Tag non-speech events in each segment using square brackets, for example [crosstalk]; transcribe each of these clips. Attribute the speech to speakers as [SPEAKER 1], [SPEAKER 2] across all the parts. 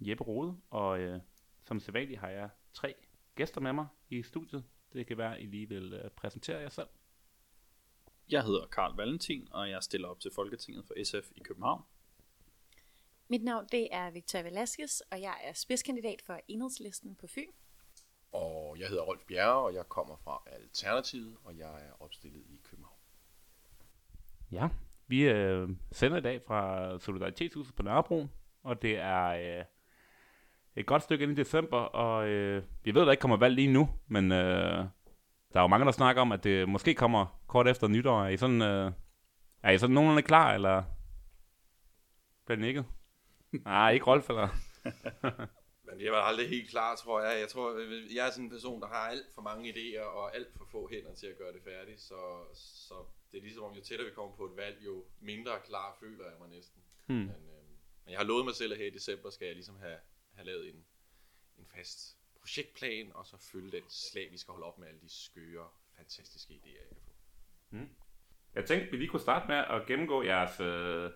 [SPEAKER 1] Jeppe Rode, og øh, som sædvanligt har jeg tre gæster med mig i studiet. Det kan være, at I lige vil øh, præsentere jer selv.
[SPEAKER 2] Jeg hedder Karl Valentin, og jeg stiller op til Folketinget for SF i København.
[SPEAKER 3] Mit navn det er Victoria Velasquez, og jeg er spidskandidat for enhedslisten på Fyn.
[SPEAKER 4] Og jeg hedder Rolf Bjerre, og jeg kommer fra Alternativet, og jeg er opstillet i København.
[SPEAKER 1] Ja, vi øh, sender i dag fra Solidaritetshuset på Nørrebro, og det er øh, et godt stykke ind i december, og øh, vi ved, at der ikke kommer valg lige nu, men øh, der er jo mange, der snakker om, at det måske kommer kort efter nytår. Er I sådan, øh, er I sådan nogenlunde klar, eller bliver det ikke? Nej, ikke Rolf, eller? [laughs]
[SPEAKER 4] Men jeg var aldrig helt klar, tror jeg. Jeg tror, jeg er sådan en person, der har alt for mange idéer og alt for få hænder til at gøre det færdigt. Så, så det er ligesom om, jo tættere vi kommer på et valg, jo mindre klar føler jeg mig næsten. Hmm. Men, øh, men jeg har lovet mig selv, at her i december skal jeg ligesom have, have lavet en, en fast projektplan, og så følge den slag, vi skal holde op med alle de skøre, fantastiske idéer, jeg kan få.
[SPEAKER 1] Mm. Jeg tænkte, vi lige kunne starte med at gennemgå jeres, øh,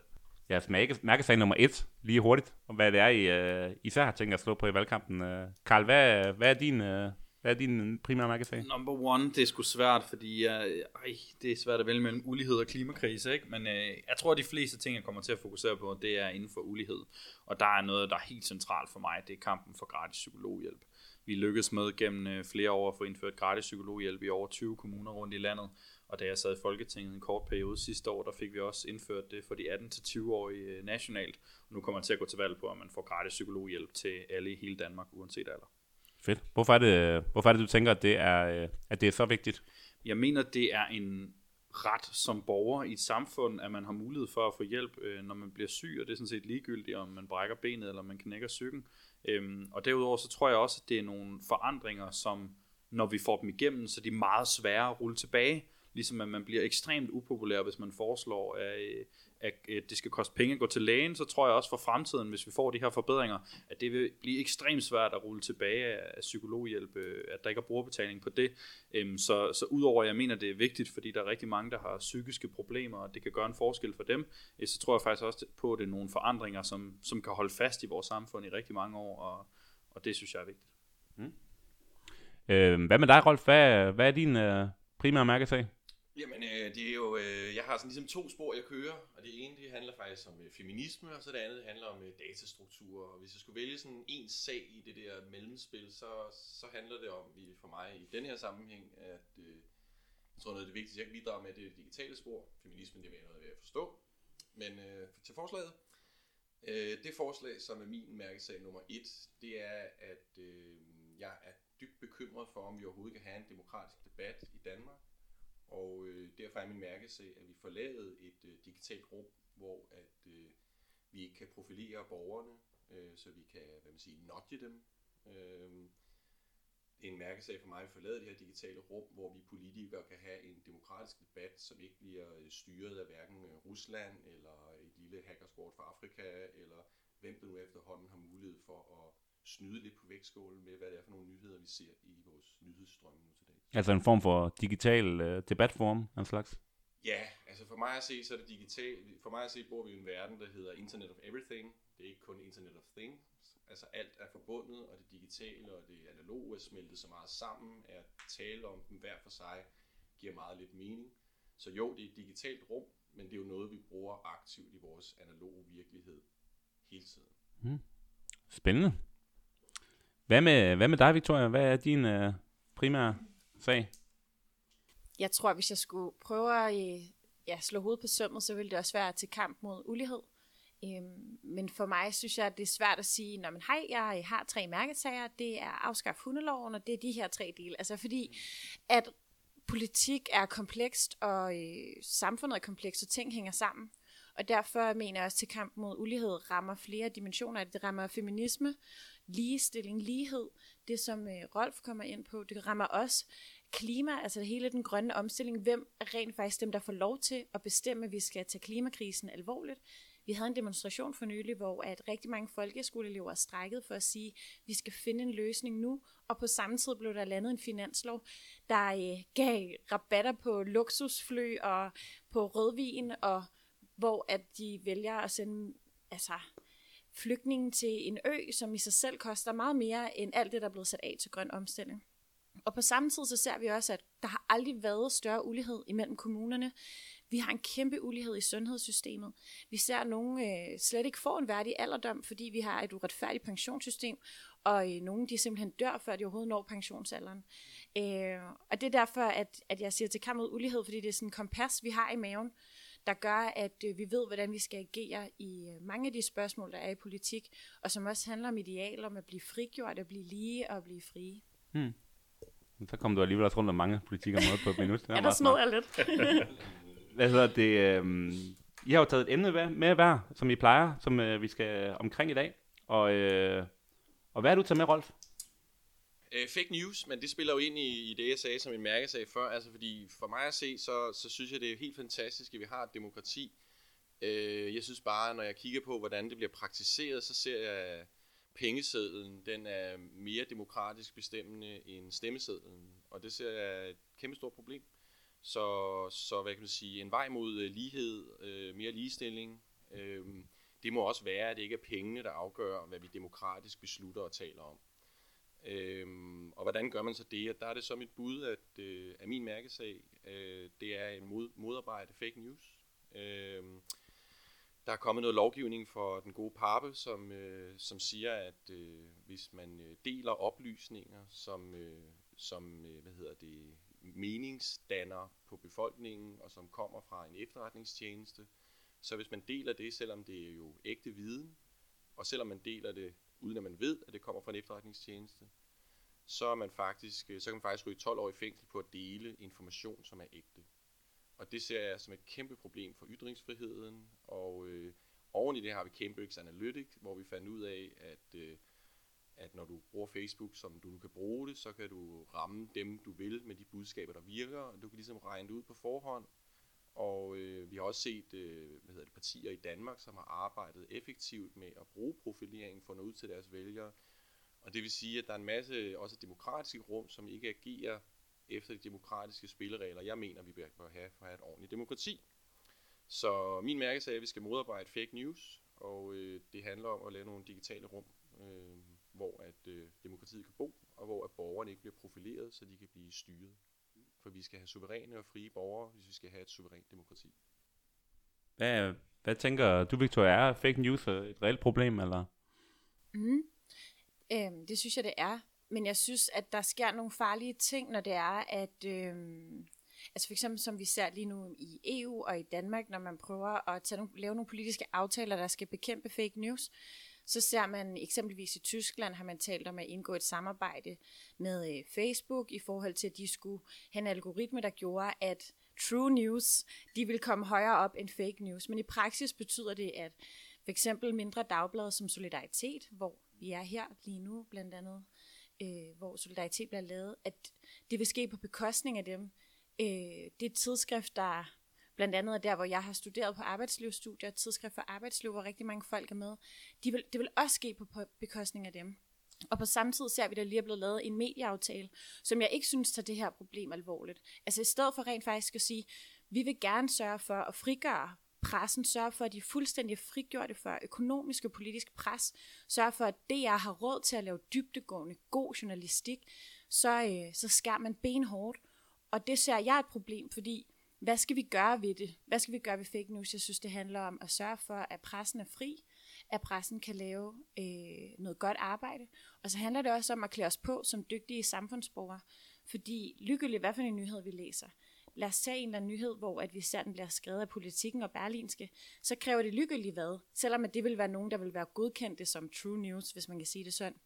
[SPEAKER 1] jeres mærke, mærkesag nummer et lige hurtigt, og hvad det er, I øh, især har tænkt at slå på i valgkampen. Øh, Karl, hvad, hvad er din... Øh, hvad er din primære mærkesag?
[SPEAKER 2] Number one, det er sgu svært, fordi øh, ej, det er svært at vælge mellem ulighed og klimakrise, ikke? men øh, jeg tror, at de fleste ting, jeg kommer til at fokusere på, det er inden for ulighed. Og der er noget, der er helt centralt for mig, det er kampen for gratis psykologhjælp. Vi lykkedes med gennem øh, flere år at få indført gratis psykologhjælp i over 20 kommuner rundt i landet. Og da jeg sad i Folketinget en kort periode sidste år, der fik vi også indført det for de 18-20-årige øh, nationalt. Og nu kommer man til at gå til valg på, at man får gratis psykologhjælp til alle i hele Danmark, uanset alder.
[SPEAKER 1] Fedt. Hvorfor er det, hvorfor er det du tænker, at det er, at det er så vigtigt?
[SPEAKER 2] Jeg mener, det er en ret som borger i et samfund, at man har mulighed for at få hjælp, øh, når man bliver syg, og det er sådan set ligegyldigt, om man brækker benet eller man knækker cyklen. Øhm, og derudover så tror jeg også, at det er nogle forandringer, som når vi får dem igennem, så de er meget svære at rulle tilbage. Ligesom at man bliver ekstremt upopulær, hvis man foreslår, at, øh, at øh, det skal koste penge at gå til lægen, så tror jeg også for fremtiden, hvis vi får de her forbedringer, at det vil blive ekstremt svært at rulle tilbage af psykologhjælp, øh, at der ikke er brugerbetaling på det. Øhm, så, så udover at jeg mener, det er vigtigt, fordi der er rigtig mange, der har psykiske problemer, og det kan gøre en forskel for dem, øh, så tror jeg faktisk også på, at det er nogle forandringer, som, som kan holde fast i vores samfund i rigtig mange år, og, og det synes jeg er vigtigt. Mm.
[SPEAKER 1] Øh, hvad med dig, Rolf? Hvad, hvad er din øh, primære mærkesag?
[SPEAKER 4] Jamen, øh, det er jo, øh, jeg har sådan ligesom to spor, jeg kører, og det ene, det handler faktisk om øh, feminisme, og så det andet, det handler om øh, datastrukturer, og hvis jeg skulle vælge sådan en sag i det der mellemspil, så, så handler det om, for mig i den her sammenhæng, at øh, jeg tror noget af det vigtigste, jeg kan bidrage med, det er det digitale spor. Feminismen, det er noget ved at forstå. Men øh, til forslaget, øh, det forslag, som er min mærkesag nummer et, det er, at øh, jeg er dybt bekymret for, om vi overhovedet kan have en demokratisk debat i Danmark, og øh, derfor er min mærkesag, at vi får lavet et øh, digitalt rum, hvor at øh, vi ikke kan profilere borgerne, øh, så vi kan, hvad man siger, nudge dem. Øh, det er en mærkesag for mig, at vi får lavet det her digitale rum, hvor vi politikere kan have en demokratisk debat, som ikke bliver øh, styret af hverken øh, Rusland, eller et lille hackerskort fra Afrika, eller hvem der nu efterhånden har mulighed for at snyde lidt på vægtskålen med, hvad det er for nogle nyheder, vi ser i vores nyhedsstrømme nu til dag.
[SPEAKER 1] Altså en form for digital øh, debatform, en slags?
[SPEAKER 4] Ja, altså for mig at se, så er det digital. For mig at se, bor vi i en verden, der hedder Internet of Everything. Det er ikke kun Internet of Things. Altså alt er forbundet, og det digitale og det analoge er smeltet så meget sammen, at tale om dem hver for sig giver meget lidt mening. Så jo, det er et digitalt rum, men det er jo noget, vi bruger aktivt i vores analoge virkelighed hele tiden.
[SPEAKER 1] Hmm. Spændende. Hvad med, hvad med dig, Victoria? Hvad er din øh, primære sag?
[SPEAKER 3] Jeg tror, hvis jeg skulle prøve at øh, ja, slå hovedet på sømmet, så ville det også være til kamp mod ulighed. Øhm, men for mig synes jeg, at det er svært at sige, Nå, men hej, jeg øh, har tre mærkesager, det er afskaf hundeloven, og det er de her tre dele. Altså fordi, at politik er komplekst, og øh, samfundet er komplekst, og ting hænger sammen. Og derfor mener jeg også, til kamp mod ulighed rammer flere dimensioner. Det rammer feminisme, ligestilling, lighed, det som øh, Rolf kommer ind på. Det rammer også klima, altså hele den grønne omstilling. Hvem er rent faktisk dem, der får lov til at bestemme, at vi skal tage klimakrisen alvorligt? Vi havde en demonstration for nylig, hvor at rigtig mange folkeskoleelever strækkede for at sige, at vi skal finde en løsning nu, og på samme tid blev der landet en finanslov, der øh, gav rabatter på luksusfly og på rødvin, og hvor at de vælger at sende altså, flygtningen til en ø, som i sig selv koster meget mere end alt det, der er blevet sat af til grøn omstilling. Og på samme tid så ser vi også, at der har aldrig været større ulighed imellem kommunerne. Vi har en kæmpe ulighed i sundhedssystemet. Vi ser, at nogen øh, slet ikke får en værdig alderdom, fordi vi har et uretfærdigt pensionssystem, og øh, nogen de simpelthen dør, før de overhovedet når pensionsalderen. Øh, og det er derfor, at, at jeg siger til kamp mod ulighed, fordi det er sådan en kompas, vi har i maven, der gør, at øh, vi ved, hvordan vi skal agere i øh, mange af de spørgsmål, der er i politik, og som også handler om idealer om at blive frigjort, at blive lige og blive frie.
[SPEAKER 1] Hmm. Så kom du alligevel også rundt om mange politikområder på et minut. [laughs]
[SPEAKER 3] ja, der smed jeg lidt. [laughs]
[SPEAKER 1] Hvad hedder det? Øh, I har jo taget et emne med hver, som I plejer, som øh, vi skal omkring i dag. Og, øh, og hvad er du taget med, Rolf?
[SPEAKER 4] Øh, fake news, men det spiller jo ind i, i det, jeg sagde som en mærkesag før. Altså, fordi for mig at se, så, så synes jeg, det er helt fantastisk, at vi har et demokrati. Øh, jeg synes bare, når jeg kigger på, hvordan det bliver praktiseret, så ser jeg, at pengesedlen den er mere demokratisk bestemmende end stemmesedlen. Og det ser jeg et kæmpe stort problem. Så, så hvad kan man sige, en vej mod øh, lighed, øh, mere ligestilling, øh, det må også være, at det ikke er pengene, der afgør, hvad vi demokratisk beslutter og taler om. Øhm, og hvordan gør man så det? Og der er det så mit bud, at, øh, at min mærkesag, øh, det er en mod, modarbejde fake news. Øhm, der er kommet noget lovgivning for den gode pappe, som, øh, som siger, at øh, hvis man øh, deler oplysninger, som, øh, som øh, hvad hedder det, meningsdanner på befolkningen, og som kommer fra en efterretningstjeneste, så hvis man deler det, selvom det er jo ægte viden, og selvom man deler det uden at man ved, at det kommer fra en efterretningstjeneste, så, er man faktisk, øh, så kan man faktisk ryge 12 år i fængsel på at dele information, som er ægte. Og det ser jeg som et kæmpe problem for ytringsfriheden, og øh, oven i det har vi Cambridge Analytica, hvor vi fandt ud af, at, øh, at når du bruger Facebook, som du kan bruge det, så kan du ramme dem, du vil med de budskaber, der virker, og du kan ligesom regne det ud på forhånd, og øh, vi har også set øh, hvad hedder det, partier i Danmark, som har arbejdet effektivt med at bruge profilering for at nå ud til deres vælgere. Og det vil sige, at der er en masse også demokratiske rum, som ikke agerer efter de demokratiske spilleregler, jeg mener, vi bør have for at have et ordentligt demokrati. Så min mærkesag er, at vi skal modarbejde fake news, og øh, det handler om at lave nogle digitale rum, øh, hvor at øh, demokratiet kan bo, og hvor at borgerne ikke bliver profileret, så de kan blive styret. For vi skal have suveræne og frie borgere, hvis vi skal have et suverænt demokrati.
[SPEAKER 1] Hvad, hvad tænker du, Victoria? Er fake news et reelt problem, eller?
[SPEAKER 3] Mm. Øhm, det synes jeg, det er. Men jeg synes, at der sker nogle farlige ting, når det er, at... Øhm, altså for eksempel som vi ser lige nu i EU og i Danmark, når man prøver at tage nogle, lave nogle politiske aftaler, der skal bekæmpe fake news, så ser man eksempelvis i Tyskland, har man talt om at indgå et samarbejde med øh, Facebook i forhold til, at de skulle have en algoritme, der gjorde, at true news, de vil komme højere op end fake news. Men i praksis betyder det, at for eksempel mindre dagblade som Solidaritet, hvor vi er her lige nu blandt andet, øh, hvor Solidaritet bliver lavet, at det vil ske på bekostning af dem. Øh, det er et tidsskrift, der blandt andet der, hvor jeg har studeret på arbejdslivsstudier, et tidsskrift for arbejdsliv, hvor rigtig mange folk er med. De vil, det vil også ske på, på bekostning af dem. Og på samme tid ser vi, at der lige er blevet lavet en medieaftale, som jeg ikke synes tager det her problem alvorligt. Altså i stedet for rent faktisk at sige, vi vil gerne sørge for at frigøre pressen, sørge for, at de er fuldstændig frigjorte for økonomisk og politisk pres, sørge for, at DR har råd til at lave dybdegående, god journalistik, så, øh, så skærer man benhårdt. Og det ser jeg et problem, fordi hvad skal vi gøre ved det? Hvad skal vi gøre ved fake news? Jeg synes, det handler om at sørge for, at pressen er fri, at pressen kan lave øh, noget godt arbejde. Og så handler det også om at klæde os på som dygtige samfundsborgere. Fordi lykkeligt, hvad for en nyhed vi læser, lad os tage en eller anden nyhed, hvor at vi ser, den bliver skrevet af politikken og berlinske, så kræver det lykkeligt hvad. Selvom at det vil være nogen, der vil være godkendte som true news, hvis man kan sige det sådan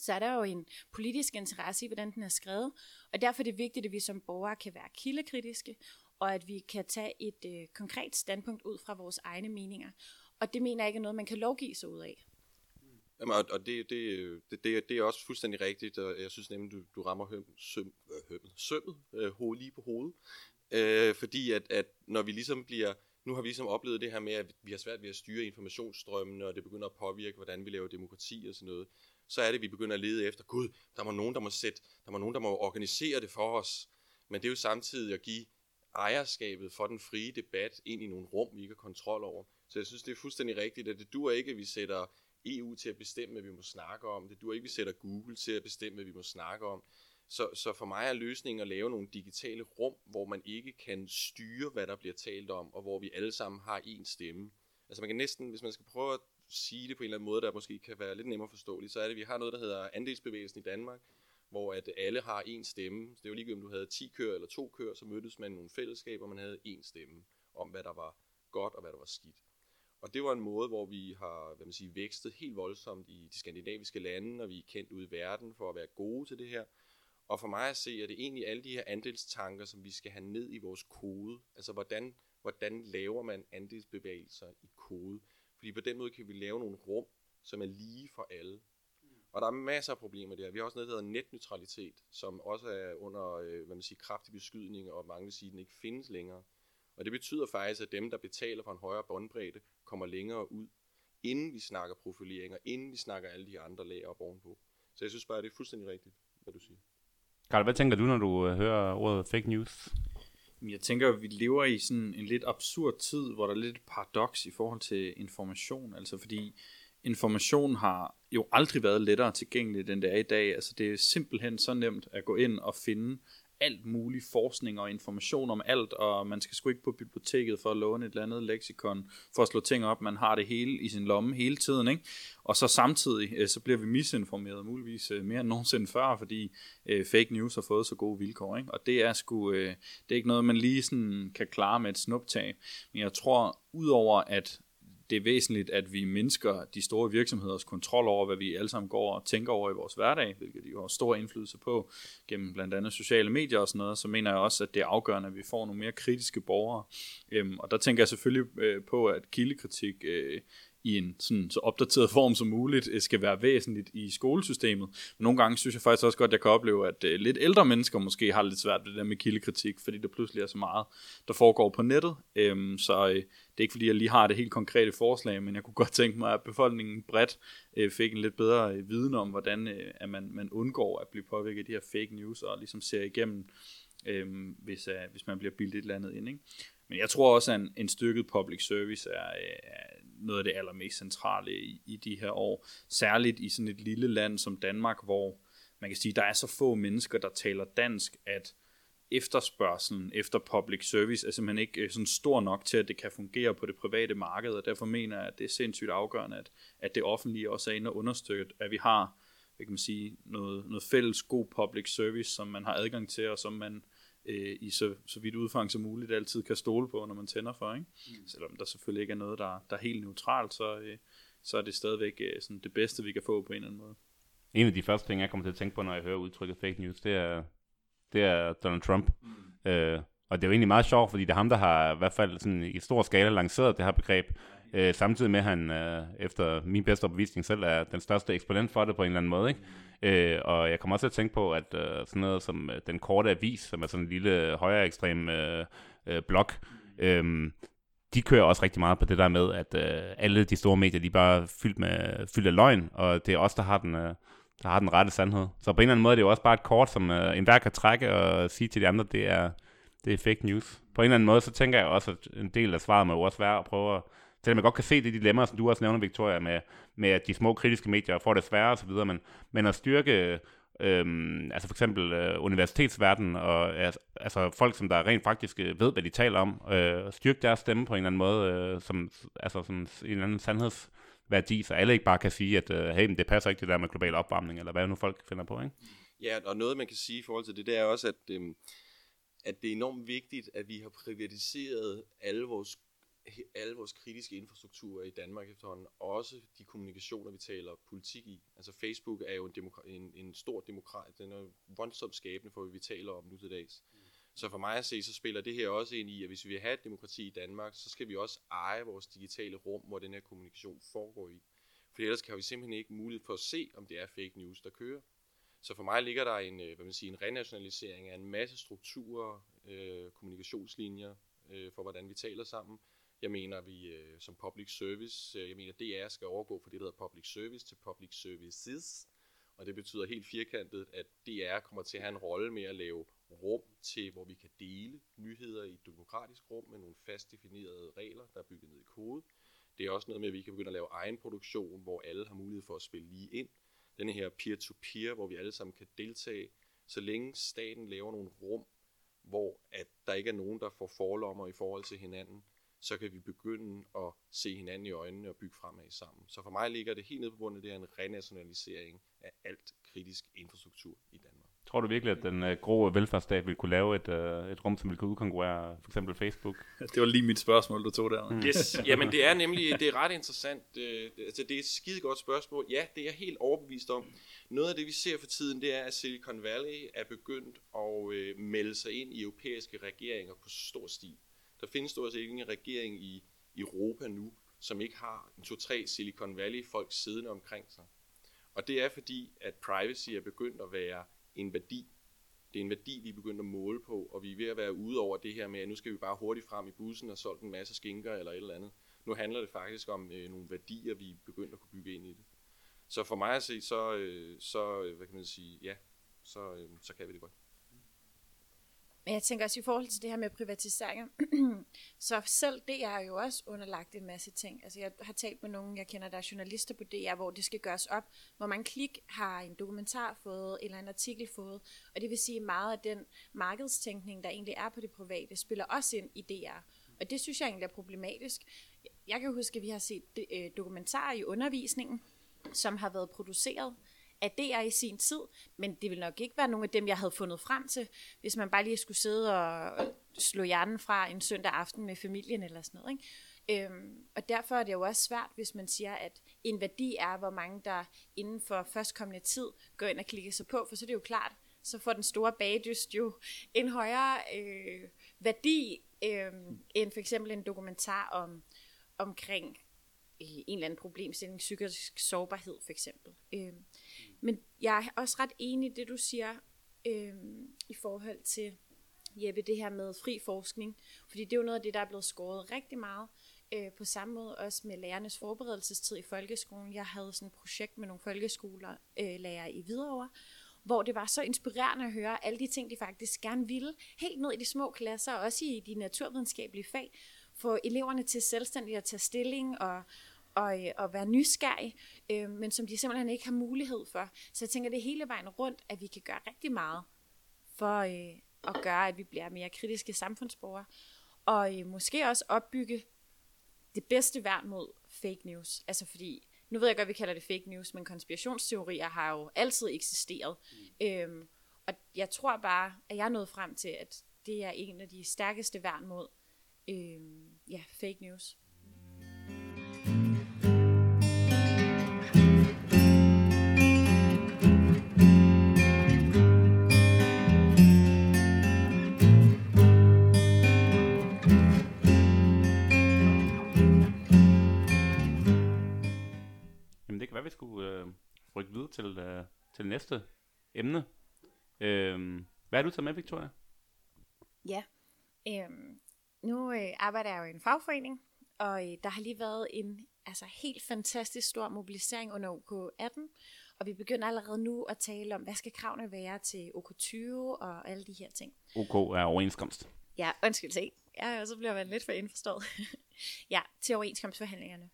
[SPEAKER 3] så er der jo en politisk interesse i, hvordan den er skrevet, og derfor er det vigtigt, at vi som borgere kan være kildekritiske, og at vi kan tage et øh, konkret standpunkt ud fra vores egne meninger. Og det mener jeg ikke er noget, man kan lovgive sig ud af.
[SPEAKER 4] Jamen, og, og det, det, det, det, det er også fuldstændig rigtigt, og jeg synes nemlig, du, du rammer høm, søm, øh, høm, sømmet øh, hoved, lige på hovedet. Øh, fordi at, at når vi ligesom bliver, nu har vi ligesom oplevet det her med, at vi har svært ved at styre informationsstrømmene, og det begynder at påvirke, hvordan vi laver demokrati og sådan noget, så er det, at vi begynder at lede efter, gud, der må nogen, der må sætte, der må nogen, der må organisere det for os. Men det er jo samtidig at give ejerskabet for den frie debat ind i nogle rum, vi ikke har kontrol over. Så jeg synes, det er fuldstændig rigtigt, at det dur ikke, at vi sætter EU til at bestemme, hvad vi må snakke om. Det dur ikke, at vi sætter Google til at bestemme, hvad vi må snakke om. Så, så for mig er løsningen at lave nogle digitale rum, hvor man ikke kan styre, hvad der bliver talt om, og hvor vi alle sammen har én stemme. Altså man kan næsten, hvis man skal prøve at sige det på en eller anden måde, der måske kan være lidt nemmere forståeligt, så er det, at vi har noget, der hedder andelsbevægelsen i Danmark, hvor at alle har én stemme. Så det er ligegyldigt, om du havde 10 køer eller to køer, så mødtes man i nogle fællesskaber, og man havde én stemme om, hvad der var godt og hvad der var skidt. Og det var en måde, hvor vi har hvad man siger, vækstet helt voldsomt i de skandinaviske lande, og vi er kendt ude i verden for at være gode til det her. Og for mig at se, er det egentlig alle de her andelstanker, som vi skal have ned i vores kode. Altså, hvordan, hvordan laver man andelsbevægelser i kode? Fordi på den måde kan vi lave nogle rum, som er lige for alle. Og der er masser af problemer der. Vi har også noget, der hedder netneutralitet, som også er under øh, hvad man siger, kraftig beskydning, og mange vil sige, at den ikke findes længere. Og det betyder faktisk, at dem, der betaler for en højere båndbredde, kommer længere ud, inden vi snakker profileringer, inden vi snakker alle de andre lag op ovenpå. Så jeg synes bare, det er fuldstændig rigtigt, hvad du siger.
[SPEAKER 1] Karl, hvad tænker du, når du øh, hører ordet fake news?
[SPEAKER 2] Jeg tænker, at vi lever i sådan en lidt absurd tid, hvor der er lidt paradoks i forhold til information. Altså fordi information har jo aldrig været lettere tilgængelig, end det er i dag. Altså det er simpelthen så nemt at gå ind og finde alt mulig forskning og information om alt, og man skal sgu ikke på biblioteket for at låne et eller andet leksikon, for at slå ting op, man har det hele i sin lomme hele tiden, ikke? Og så samtidig, øh, så bliver vi misinformeret muligvis øh, mere end nogensinde før, fordi øh, fake news har fået så gode vilkår, ikke? Og det er sgu, øh, det er ikke noget, man lige sådan kan klare med et snuptag, men jeg tror, udover at det er væsentligt, at vi mindsker de store virksomheders kontrol over, hvad vi alle sammen går og tænker over i vores hverdag, hvilket de har stor indflydelse på gennem blandt andet sociale medier og sådan noget, så mener jeg også, at det er afgørende, at vi får nogle mere kritiske borgere. Øhm, og der tænker jeg selvfølgelig øh, på, at kildekritik øh, i en sådan så opdateret form som muligt, øh, skal være væsentligt i skolesystemet. Men nogle gange synes jeg faktisk også godt, at jeg kan opleve, at øh, lidt ældre mennesker måske har lidt svært ved det der med kildekritik, fordi der pludselig er så meget, der foregår på nettet. Øhm, så øh, det er ikke fordi, jeg lige har det helt konkrete forslag, men jeg kunne godt tænke mig, at befolkningen bredt øh, fik en lidt bedre øh, viden om, hvordan øh, at man, man undgår at blive påvirket af de her fake news, og ligesom ser igennem, øh, hvis, øh, hvis man bliver bildet et eller andet ind. Ikke? Men jeg tror også, at en, en styrket public service er, øh, er noget af det allermest centrale i, i de her år. Særligt i sådan et lille land som Danmark, hvor man kan sige, der er så få mennesker, der taler dansk, at efterspørgselen efter public service er simpelthen ikke øh, sådan stor nok til, at det kan fungere på det private marked, og derfor mener jeg, at det er sindssygt afgørende, at, at det offentlige også er inde og understøtte, at vi har hvad kan man sige, noget, noget fælles god public service, som man har adgang til, og som man øh, i så, så vidt udfang som muligt altid kan stole på, når man tænder for. Ikke? Mm. Selvom der selvfølgelig ikke er noget, der, der er helt neutralt, så, øh, så er det stadigvæk øh, sådan det bedste, vi kan få på en eller anden måde.
[SPEAKER 1] En af de første ting, jeg kommer til at tænke på, når jeg hører udtrykket fake news, det er, det er Donald Trump. Mm. Øh, og det er jo egentlig meget sjovt, fordi det er ham, der har i hvert fald sådan i stor skala lanceret det her begreb. Øh, samtidig med, at han øh, efter min bedste opbevisning selv er den største eksponent for det på en eller anden måde. Ikke? Øh, og jeg kommer også til at tænke på, at øh, sådan noget som øh, Den Korte Avis, som er sådan en lille øh, højere ekstrem øh, øh, blog, øh, de kører også rigtig meget på det der med, at øh, alle de store medier, de er bare fyldt, med, fyldt af løgn, og det er os, der har den... Øh, der har den rette sandhed. Så på en eller anden måde det er det jo også bare et kort, som øh, enhver kan trække og sige til de andre, det er, det er fake news. På en eller anden måde, så tænker jeg også, at en del af svaret må jo også være at prøve at selvom man godt kan se det dilemma, som du også nævner, Victoria, med, med at de små kritiske medier får det sværere osv., men, men at styrke øhm, altså for eksempel øh, universitetsverdenen og altså folk, som der rent faktisk øh, ved, hvad de taler om, øh, styrke deres stemme på en eller anden måde, øh, som, altså sådan en eller anden sandhedsværdi, så alle ikke bare kan sige, at øh, hey, men det passer ikke det der med global opvarmning, eller hvad nu folk finder på, ikke?
[SPEAKER 4] Ja, og noget man kan sige i forhold til det, det er også, at, øh, at det er enormt vigtigt, at vi har privatiseret alle vores alle vores kritiske infrastrukturer i Danmark efterhånden, også de kommunikationer, vi taler politik i. Altså Facebook er jo en, demokra- en, en stor demokrat, den er voldsomt skabende for, hvad vi taler om nu til dags. Mm. Så for mig at se, så spiller det her også ind i, at hvis vi vil have et demokrati i Danmark, så skal vi også eje vores digitale rum, hvor den her kommunikation foregår i. For ellers kan vi simpelthen ikke mulighed for at se, om det er fake news, der kører. Så for mig ligger der en, øh, hvad man siger, en renationalisering af en masse strukturer, øh, kommunikationslinjer øh, for, hvordan vi taler sammen. Jeg mener, vi øh, som public service, øh, jeg mener, DR skal overgå fra det, der hedder public service til public services. Og det betyder helt firkantet, at DR kommer til at have en rolle med at lave rum til, hvor vi kan dele nyheder i et demokratisk rum med nogle fast definerede regler, der er bygget ned i kode. Det er også noget med, at vi kan begynde at lave egen produktion, hvor alle har mulighed for at spille lige ind. Den her peer-to-peer, hvor vi alle sammen kan deltage, så længe staten laver nogle rum, hvor at der ikke er nogen, der får forlommer i forhold til hinanden, så kan vi begynde at se hinanden i øjnene og bygge fremad sammen. Så for mig ligger det helt nede på bunden, det er en renationalisering af alt kritisk infrastruktur i Danmark.
[SPEAKER 1] Tror du virkelig, at den uh, grå velfærdsstat ville kunne lave et, uh, et rum, som ville kunne udkonkurrere for eksempel Facebook? [laughs]
[SPEAKER 2] Det var lige mit spørgsmål, du tog der.
[SPEAKER 4] Mm. Yes, jamen det er nemlig det er ret interessant. Uh, altså det er et skide godt spørgsmål. Ja, det er jeg helt overbevist om. Noget af det, vi ser for tiden, det er, at Silicon Valley er begyndt at uh, melde sig ind i europæiske regeringer på stor stil. Der findes stort set ingen regering i Europa nu, som ikke har en to-tre Silicon Valley-folk siddende omkring sig. Og det er fordi, at privacy er begyndt at være en værdi. Det er en værdi, vi er begyndt at måle på, og vi er ved at være ude over det her med, at nu skal vi bare hurtigt frem i bussen og solgt en masse skinker eller et eller andet. Nu handler det faktisk om øh, nogle værdier, vi er begyndt at kunne bygge ind i det. Så for mig at se, så, øh, så øh, hvad kan man sige, ja, så, øh, så kan vi det godt.
[SPEAKER 3] Men jeg tænker også i forhold til det her med privatiseringer, [clears throat] så selv det er jo også underlagt en masse ting. Altså jeg har talt med nogen, jeg kender, der er journalister på DR, hvor det skal gøres op. Hvor man klik har en dokumentar fået, eller en artikel fået. Og det vil sige, meget af den markedstænkning, der egentlig er på det private, spiller også ind i DR. Og det synes jeg egentlig er problematisk. Jeg kan huske, at vi har set øh, dokumentarer i undervisningen, som har været produceret af DR i sin tid, men det vil nok ikke være nogen af dem, jeg havde fundet frem til, hvis man bare lige skulle sidde og slå hjernen fra en søndag aften med familien eller sådan noget. Ikke? Øhm, og derfor er det jo også svært, hvis man siger, at en værdi er, hvor mange der inden for førstkommende tid går ind og klikker sig på, for så er det jo klart, så får den store bagdyst jo en højere øh, værdi, øh, end for eksempel en dokumentar om omkring øh, en eller anden problemstilling, psykisk sårbarhed for eksempel. Øh, men jeg er også ret enig i det, du siger øh, i forhold til, Jeppe, det her med fri forskning. Fordi det er jo noget af det, der er blevet skåret rigtig meget. Øh, på samme måde også med lærernes forberedelsestid i folkeskolen. Jeg havde sådan et projekt med nogle folkeskoler, øh, lærer i Hvidovre, hvor det var så inspirerende at høre alle de ting, de faktisk gerne ville, helt ned i de små klasser, og også i de naturvidenskabelige fag, få eleverne til selvstændigt at tage stilling og, og, øh, og være nysgerrig, øh, men som de simpelthen ikke har mulighed for. Så jeg tænker, det er hele vejen rundt, at vi kan gøre rigtig meget for øh, at gøre, at vi bliver mere kritiske samfundsborgere, og øh, måske også opbygge det bedste værn mod fake news. Altså fordi, nu ved jeg godt, at vi kalder det fake news, men konspirationsteorier har jo altid eksisteret. Mm. Øhm, og jeg tror bare, at jeg er nået frem til, at det er en af de stærkeste værn mod øhm, ja, fake news.
[SPEAKER 1] Vi skulle øh, rykke videre til, øh, til næste emne. Øh, hvad er du taget med, Victoria?
[SPEAKER 3] Ja, øh, nu øh, arbejder jeg jo i en fagforening, og øh, der har lige været en altså, helt fantastisk stor mobilisering under OK18, og vi begynder allerede nu at tale om, hvad skal kravene være til OK20 og alle de her ting.
[SPEAKER 1] OK er overenskomst.
[SPEAKER 3] Ja, undskyld se. Ja, og så bliver man lidt for indforstået. [laughs] ja, til overenskomstforhandlingerne.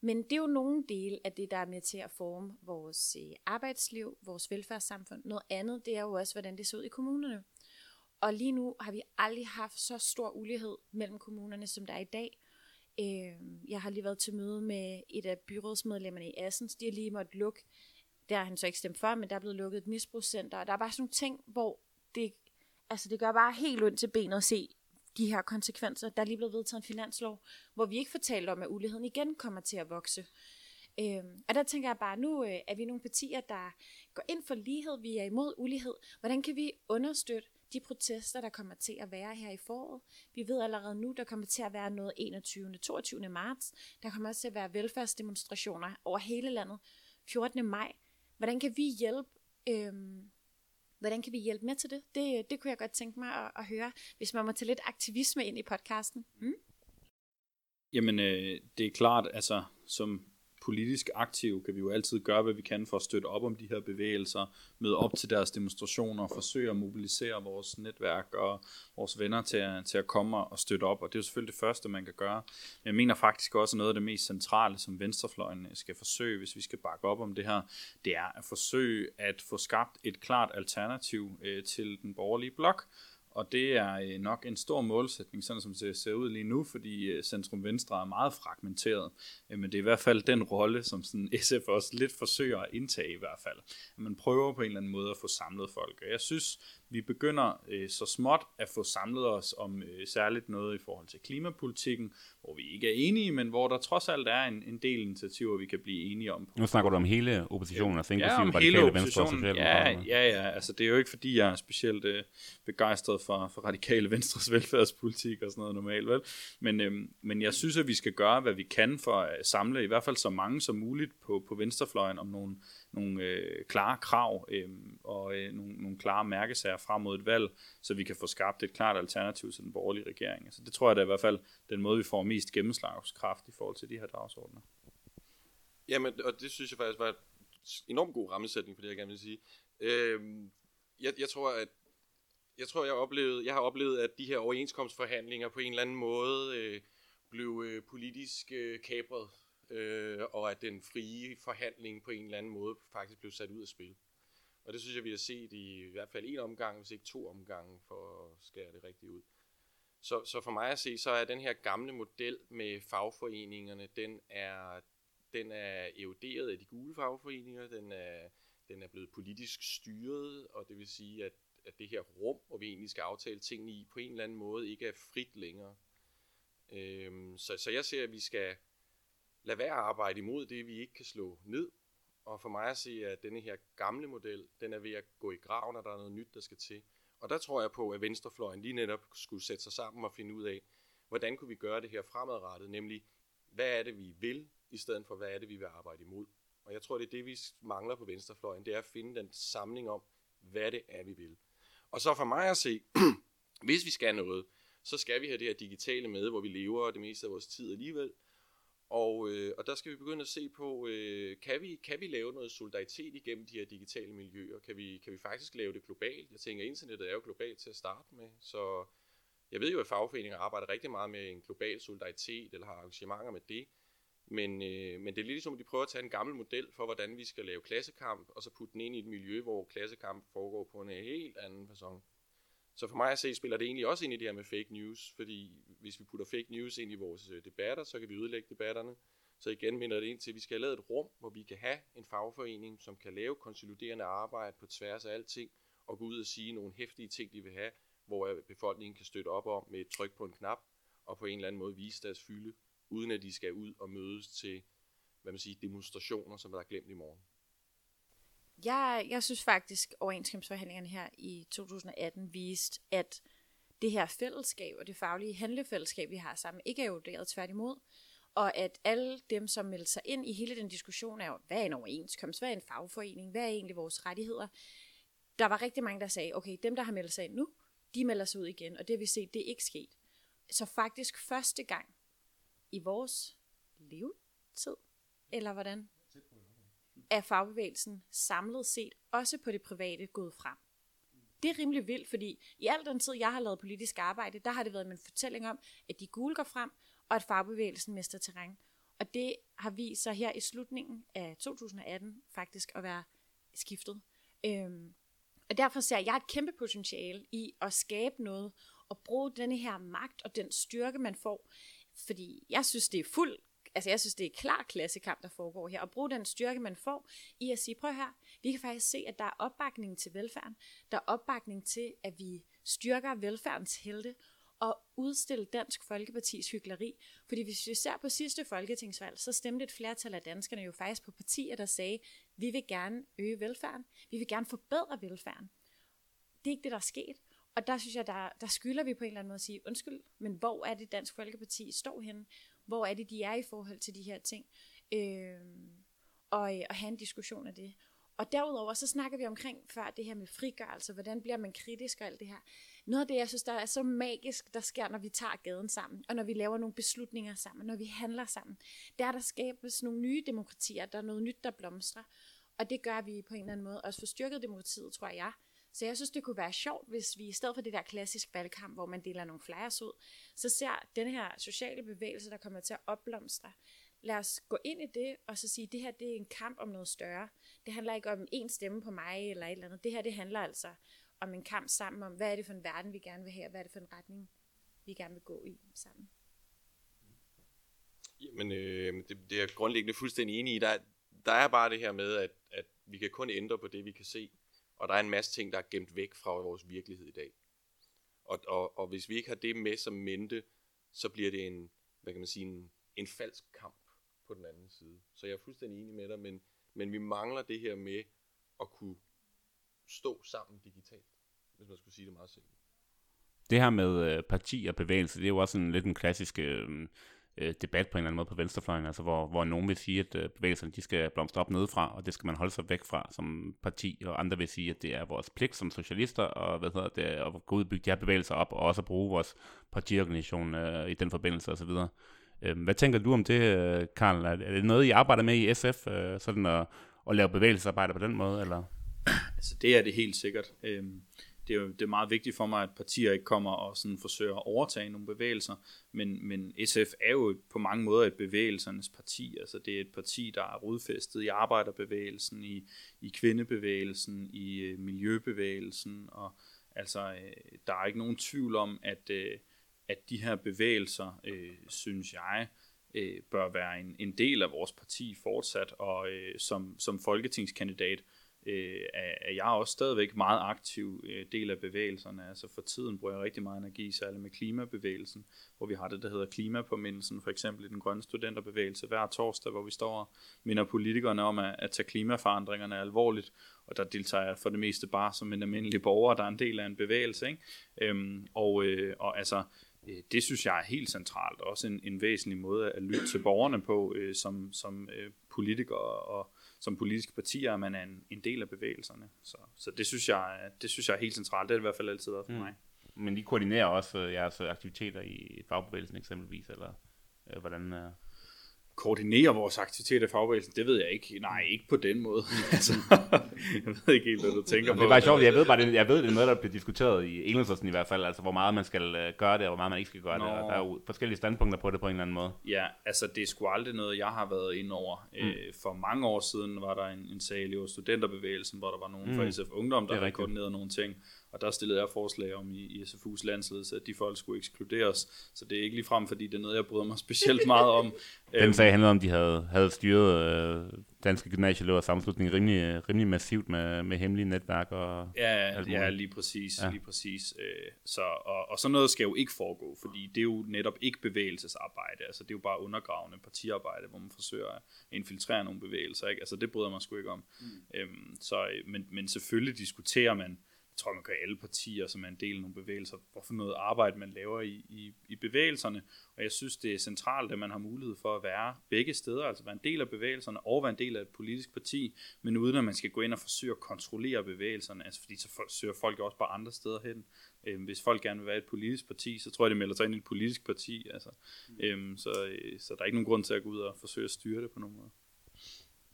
[SPEAKER 3] Men det er jo nogle dele af det, der er med til at forme vores øh, arbejdsliv, vores velfærdssamfund. Noget andet, det er jo også, hvordan det ser ud i kommunerne. Og lige nu har vi aldrig haft så stor ulighed mellem kommunerne, som der er i dag. Øhm, jeg har lige været til møde med et af byrådsmedlemmerne i Assens. De har lige måttet lukke. Der har han så ikke stemt for, men der er blevet lukket et misbrugscenter. Og der er bare sådan nogle ting, hvor det, altså det gør bare helt ondt til benet at se, de her konsekvenser. Der er lige blevet vedtaget en finanslov, hvor vi ikke fortalte om, at uligheden igen kommer til at vokse. Øhm, og der tænker jeg bare, nu øh, er vi nogle partier, der går ind for lighed, vi er imod ulighed. Hvordan kan vi understøtte de protester, der kommer til at være her i foråret. Vi ved allerede nu, der kommer til at være noget 21. 22. marts. Der kommer også til at være velfærdsdemonstrationer over hele landet 14. maj. Hvordan kan vi hjælpe øhm, Hvordan kan vi hjælpe med til det? Det, det kunne jeg godt tænke mig at, at høre, hvis man må tage lidt aktivisme ind i podcasten. Mm?
[SPEAKER 2] Jamen, øh, det er klart, altså som politisk aktive, kan vi jo altid gøre, hvad vi kan for at støtte op om de her bevægelser, møde op til deres demonstrationer, forsøge at mobilisere vores netværk og vores venner til at, til at komme og støtte op, og det er jo selvfølgelig det første, man kan gøre. Men jeg mener faktisk også, at noget af det mest centrale, som venstrefløjen skal forsøge, hvis vi skal bakke op om det her, det er at forsøge at få skabt et klart alternativ øh, til den borgerlige blok, og det er øh, nok en stor målsætning, sådan som det ser ud lige nu, fordi øh, Centrum Venstre er meget fragmenteret. Øh, men det er i hvert fald den rolle, som sådan [laughs] SF også lidt forsøger at indtage i hvert fald. At man prøver på en eller anden måde at få samlet folk. Og jeg synes, vi begynder øh, så småt at få samlet os om øh, særligt noget i forhold til klimapolitikken, hvor vi ikke er enige, men hvor der trods alt er en, en del initiativer, vi kan blive enige om.
[SPEAKER 1] Nu snakker du om hele oppositionen, altså
[SPEAKER 2] ja, om hele oppositionen. Venstre og ja, ja, ja, altså det er jo ikke fordi, jeg er specielt øh, begejstret for, for radikale venstres [laughs] velfærdspolitik og sådan noget normalt, vel? Men, øh, men jeg synes, at vi skal gøre, hvad vi kan for at samle i hvert fald så mange som muligt på, på venstrefløjen om nogle nogle øh, klare krav øh, og øh, nogle, nogle klare mærkesager frem mod et valg, så vi kan få skabt et klart alternativ til den borgerlige regering. Altså, det tror jeg da i hvert fald den måde, vi får mest gennemslagskraft i forhold til de her dagsordner.
[SPEAKER 4] Jamen, og det synes jeg faktisk var en enormt god rammesætning for det, jeg gerne vil sige. Øh, jeg, jeg tror, at jeg tror, jeg, oplevede, jeg har oplevet, at de her overenskomstforhandlinger på en eller anden måde øh, blev øh, politisk øh, kabret øh, og at den frie forhandling på en eller anden måde faktisk blev sat ud af spil. Og det synes jeg, vi har set i, i hvert fald en omgang, hvis ikke to omgange, for at skære det rigtigt ud. Så, så for mig at se, så er den her gamle model med fagforeningerne, den er, den er eroderet af de gule fagforeninger, den er, den er blevet politisk styret, og det vil sige, at, at det her rum, hvor vi egentlig skal aftale tingene i, på en eller anden måde ikke er frit længere. Øhm, så, så jeg ser, at vi skal, lad være at arbejde imod det, vi ikke kan slå ned. Og for mig at se, at denne her gamle model, den er ved at gå i graven, og der er noget nyt, der skal til. Og der tror jeg på, at Venstrefløjen lige netop skulle sætte sig sammen og finde ud af, hvordan kunne vi gøre det her fremadrettet, nemlig hvad er det, vi vil, i stedet for hvad er det, vi vil arbejde imod. Og jeg tror, det er det, vi mangler på Venstrefløjen, det er at finde den samling om, hvad det er, vi vil. Og så for mig at se, [clears throat] hvis vi skal noget, så skal vi have det her digitale med, hvor vi lever det meste af vores tid alligevel, og, øh, og der skal vi begynde at se på, øh, kan, vi, kan vi lave noget solidaritet igennem de her digitale miljøer? Kan vi, kan vi faktisk lave det globalt? Jeg tænker, internettet er jo globalt til at starte med, så jeg ved jo, at fagforeninger arbejder rigtig meget med en global solidaritet, eller har arrangementer med det. Men, øh, men det er lidt ligesom, at de prøver at tage en gammel model for, hvordan vi skal lave klassekamp, og så putte den ind i et miljø, hvor klassekamp foregår på en helt anden person. Så for mig at se, spiller det egentlig også ind i det her med fake news, fordi hvis vi putter fake news ind i vores øh, debatter, så kan vi ødelægge debatterne. Så igen minder det ind til, at vi skal have lavet et rum, hvor vi kan have en fagforening, som kan lave konsoliderende arbejde på tværs af alting, og gå ud og sige nogle hæftige ting, de vil have, hvor befolkningen kan støtte op om med et tryk på en knap, og på en eller anden måde vise deres fylde, uden at de skal ud og mødes til hvad man siger, demonstrationer, som der er glemt i morgen.
[SPEAKER 3] Jeg, jeg synes faktisk, overenskomstforhandlingerne her i 2018 viste, at det her fællesskab og det faglige handlefællesskab, vi har sammen, ikke er vurderet tværtimod. Og at alle dem, som melder sig ind i hele den diskussion, er hvad er en overenskomst, hvad er en fagforening, hvad er egentlig vores rettigheder. Der var rigtig mange, der sagde, okay, dem, der har meldt sig ind nu, de melder sig ud igen, og det har vi set, det er ikke sket. Så faktisk første gang i vores levetid, eller hvordan? Er fagbevægelsen samlet set også på det private gået frem. Det er rimelig vildt, fordi i al den tid, jeg har lavet politisk arbejde, der har det været min fortælling om, at de gule går frem, og at fagbevægelsen mister terræn. Og det har vist sig her i slutningen af 2018 faktisk at være skiftet. Øhm, og derfor ser jeg et kæmpe potentiale i at skabe noget, og bruge denne her magt og den styrke, man får. Fordi jeg synes, det er fuld altså jeg synes, det er klar klassekamp, der foregår her, og bruge den styrke, man får i at sige, prøv her, vi kan faktisk se, at der er opbakning til velfærden, der er opbakning til, at vi styrker velfærdens helte, og udstille Dansk Folkepartis hyggeleri. Fordi hvis vi ser på sidste folketingsvalg, så stemte et flertal af danskerne jo faktisk på partier, der sagde, vi vil gerne øge velfærden, vi vil gerne forbedre velfærden. Det er ikke det, der er sket. Og der synes jeg, der, der skylder vi på en eller anden måde at sige, undskyld, men hvor er det Dansk Folkeparti står henne? Hvor er det, de er i forhold til de her ting? Øhm, øh, og, og have en diskussion af det. Og derudover, så snakker vi omkring før det her med frigørelse, hvordan bliver man kritisk og alt det her. Noget af det, jeg synes, der er så magisk, der sker, når vi tager gaden sammen, og når vi laver nogle beslutninger sammen, når vi handler sammen, det er, der skabes nogle nye demokratier, der er noget nyt, der blomstrer. Og det gør vi på en eller anden måde også for styrket demokratiet, tror jeg. Så jeg synes, det kunne være sjovt, hvis vi i stedet for det der klassisk valgkamp, hvor man deler nogle flyers ud, så ser den her sociale bevægelse, der kommer til at opblomstre, lad os gå ind i det, og så sige, at det her det er en kamp om noget større. Det handler ikke om en stemme på mig eller et eller andet. Det her det handler altså om en kamp sammen om, hvad er det for en verden, vi gerne vil have, og hvad er det for en retning, vi gerne vil gå i sammen.
[SPEAKER 4] Jamen, øh, det, det er jeg grundlæggende fuldstændig enig i. Der, der er bare det her med, at, at vi kan kun ændre på det, vi kan se. Og der er en masse ting, der er gemt væk fra vores virkelighed i dag. Og, og, og hvis vi ikke har det med som mente, så bliver det en, hvad kan man sige, en, en falsk kamp på den anden side. Så jeg er fuldstændig enig med dig, men, men vi mangler det her med at kunne stå sammen digitalt, hvis man skulle sige det meget simpelt.
[SPEAKER 1] Det her med øh, parti og bevægelse, det er jo også en lidt en klassisk øh, øh, debat på en eller anden måde på venstrefløjen, altså hvor, hvor nogen vil sige, at øh, bevægelserne de skal blomstre op nedefra, og det skal man holde sig væk fra som parti, og andre vil sige, at det er vores pligt som socialister, og hvad hedder det, at gå ud og bygge de her bevægelser op, og også at bruge vores partiorganisation øh, i den forbindelse osv. Øh, hvad tænker du om det, øh, Karl? Er, er det noget, I arbejder med i SF, øh, sådan at, at lave bevægelsesarbejde på den måde, eller?
[SPEAKER 2] Altså det er det helt sikkert. Øhm, det er jo det er meget vigtigt for mig, at partier ikke kommer og sådan forsøger at overtage nogle bevægelser, men, men SF er jo på mange måder et bevægelsernes parti. Altså det er et parti, der er rodfæstet i arbejderbevægelsen, i, i kvindebevægelsen, i øh, miljøbevægelsen, og altså øh, der er ikke nogen tvivl om, at, øh, at de her bevægelser, øh, synes jeg, øh, bør være en, en del af vores parti fortsat, og øh, som, som folketingskandidat, øh, Øh, er jeg også stadigvæk meget aktiv øh, del af bevægelserne. Altså for tiden bruger jeg rigtig meget energi, særligt med klimabevægelsen, hvor vi har det, der hedder klimapåmindelsen, for eksempel i den grønne studenterbevægelse hver torsdag, hvor vi står og minder politikerne om at, at tage klimaforandringerne alvorligt, og der deltager jeg for det meste bare som en almindelig borger, der er en del af en bevægelse. Ikke? Øhm, og, øh, og altså, øh, det synes jeg er helt centralt, også en, en væsentlig måde at lytte til borgerne på, øh, som, som øh, politikere og som politiske partier, at man er en, en del af bevægelserne. Så, så det, synes jeg, det synes jeg er helt centralt. Det har det i hvert fald altid været for mm. mig.
[SPEAKER 1] Men I koordinerer også øh, jeres aktiviteter i fagbevægelsen eksempelvis, eller øh, hvordan... Øh
[SPEAKER 2] koordinere vores aktiviteter i fagbevægelsen, det ved jeg ikke. Nej, ikke på den måde. [laughs] altså, jeg ved ikke helt, hvad du tænker på.
[SPEAKER 1] Det var sjovt, jeg ved bare, det, jeg ved, det er noget, der bliver diskuteret i Engelsen i hvert fald, altså hvor meget man skal uh, gøre det, og hvor meget man ikke skal gøre Nå. det, og der er jo forskellige standpunkter på det på en eller anden måde.
[SPEAKER 2] Ja, altså det er sgu aldrig noget, jeg har været inde over. Mm. Øh, for mange år siden var der en, en sag i studenterbevægelsen, hvor der var nogen mm. fra SF Ungdom, der havde koordineret nogle ting, og der stillede jeg forslag om i, i SFU's landsledelse, at de folk skulle ekskluderes. Så det er ikke lige frem, fordi det er noget, jeg bryder mig specielt [laughs] meget om.
[SPEAKER 1] Den øhm, sag handlede om, at de havde, havde styret øh, danske gymnasieelever sammenslutning rimelig, rimelig massivt med, med hemmelige netværk og
[SPEAKER 2] Ja, ja lige præcis. Ja. Lige præcis. Øh, så, og, og sådan noget skal jo ikke foregå, fordi det er jo netop ikke bevægelsesarbejde. Altså, det er jo bare undergravende partiarbejde, hvor man forsøger at infiltrere nogle bevægelser. Ikke? Altså, det bryder man sgu ikke om. Mm. Øhm, så, øh, men, men selvfølgelig diskuterer man tror, man gør alle partier, som er en del af nogle bevægelser, hvorfor noget arbejde man laver i, i, i bevægelserne. Og jeg synes, det er centralt, at man har mulighed for at være begge steder, altså være en del af bevægelserne og være en del af et politisk parti, men uden at man skal gå ind og forsøge at kontrollere bevægelserne, altså fordi så søger folk også bare andre steder hen. Øhm, hvis folk gerne vil være et politisk parti, så tror jeg, det melder sig ind i et politisk parti. Altså. Mm. Øhm, så, øh, så der er ikke nogen grund til at gå ud og forsøge at styre det på nogen måde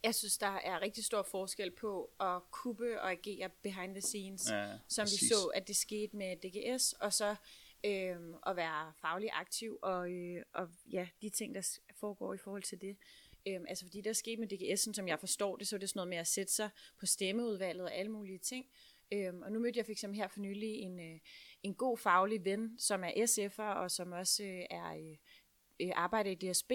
[SPEAKER 3] jeg synes, der er rigtig stor forskel på at kuppe og agere behind the scenes, ja, som præcis. vi så, at det skete med DGS, og så øh, at være faglig aktiv, og, øh, og ja, de ting, der foregår i forhold til det. Øh, altså fordi der skete med DGS'en, som jeg forstår det, så er det sådan noget med at sætte sig på stemmeudvalget og alle mulige ting. Øh, og nu mødte jeg for eksempel her for nylig en, øh, en god faglig ven, som er SF'er, og som også øh, er øh, øh arbejder i DSB,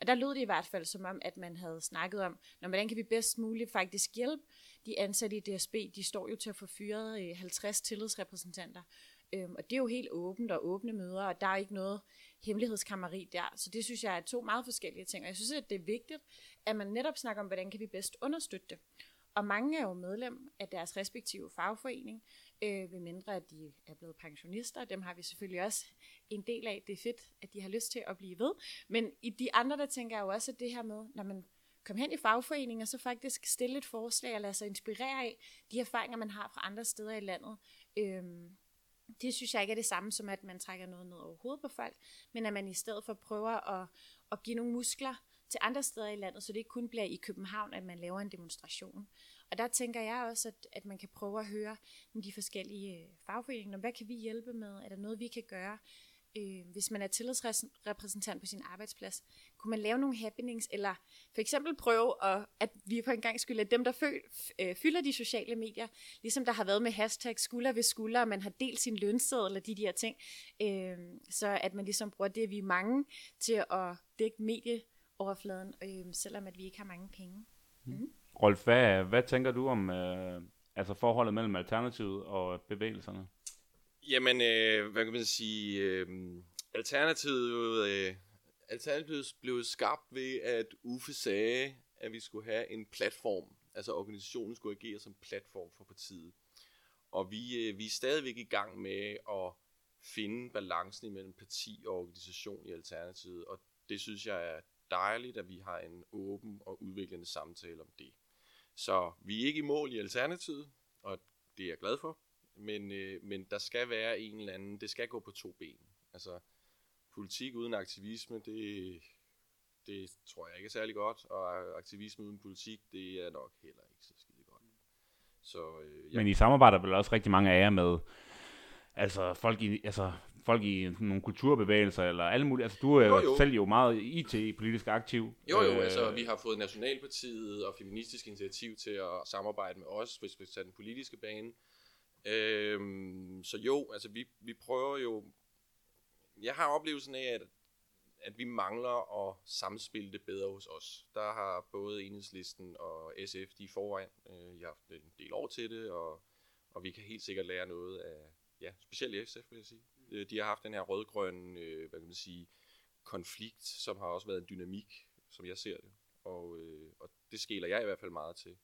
[SPEAKER 3] og der lød det i hvert fald som om, at man havde snakket om, når, hvordan kan vi bedst muligt faktisk hjælpe de ansatte i DSB, de står jo til at få fyret øh, 50 tillidsrepræsentanter. Øhm, og det er jo helt åbent og åbne møder, og der er ikke noget hemmelighedskammeri der. Så det synes jeg er to meget forskellige ting. Og jeg synes, at det er vigtigt, at man netop snakker om, hvordan kan vi bedst understøtte det. Og mange er jo medlem af deres respektive fagforening, øh, ved mindre at de er blevet pensionister. Dem har vi selvfølgelig også en del af. Det er fedt, at de har lyst til at blive ved. Men i de andre, der tænker jeg jo også, at det her med, når man kom hen i fagforeningen, og så faktisk stille et forslag og lade sig inspirere af de erfaringer, man har fra andre steder i landet. Øhm, det synes jeg ikke er det samme som, at man trækker noget ned over hovedet på folk, men at man i stedet for prøver at, at give nogle muskler til andre steder i landet, så det ikke kun bliver i København, at man laver en demonstration. Og der tænker jeg også, at, at man kan prøve at høre de forskellige øh, fagforeninger, hvad kan vi hjælpe med? Er der noget, vi kan gøre? øh, hvis man er tillidsrepræsentant på sin arbejdsplads, kunne man lave nogle happenings, eller for eksempel prøve, at, at vi på en gang skulle at dem, der føl, øh, fylder de sociale medier, ligesom der har været med hashtag skulder ved skulder, og man har delt sin lønseddel eller de der ting, øh, så at man ligesom bruger det, vi er mange, til at dække medieoverfladen, øh, selvom at vi ikke har mange penge.
[SPEAKER 1] Mm. Mm. Rolf, hvad, hvad tænker du om øh, altså forholdet mellem Alternativet og bevægelserne?
[SPEAKER 4] Jamen, øh, hvad kan man sige, øh, alternativet, øh, alternativet blev skabt ved, at Uffe sagde, at vi skulle have en platform, altså organisationen skulle agere som platform for partiet. Og vi, øh, vi er stadigvæk i gang med at finde balancen imellem parti og organisation i Alternativet, og det synes jeg er dejligt, at vi har en åben og udviklende samtale om det. Så vi er ikke i mål i Alternativet, og det er jeg glad for men, øh, men der skal være en eller anden, det skal gå på to ben. Altså, politik uden aktivisme, det, det tror jeg ikke er særlig godt, og aktivisme uden politik, det er nok heller ikke så skide godt.
[SPEAKER 1] Så, øh, jeg... Men I samarbejder vel også rigtig mange af jer med, altså folk i, altså folk i nogle kulturbevægelser, eller alle mulige, altså du er jo, jo. selv jo meget IT-politisk aktiv.
[SPEAKER 4] Jo jo, øh, altså vi har fået Nationalpartiet og Feministisk Initiativ til at samarbejde med os, hvis vi tager den politiske bane. Øhm, så jo, altså vi, vi prøver jo... Jeg har oplevelsen af, at, at vi mangler at samspille det bedre hos os. Der har både Enhedslisten og SF, de er foran. Øh, jeg har haft en del år til det, og, og vi kan helt sikkert lære noget af, ja, specielt SF vil jeg sige. Øh, de har haft den her rødgrønne, øh, hvad kan man sige, konflikt, som har også været en dynamik, som jeg ser det. Og, øh, og det skæler jeg i hvert fald meget til.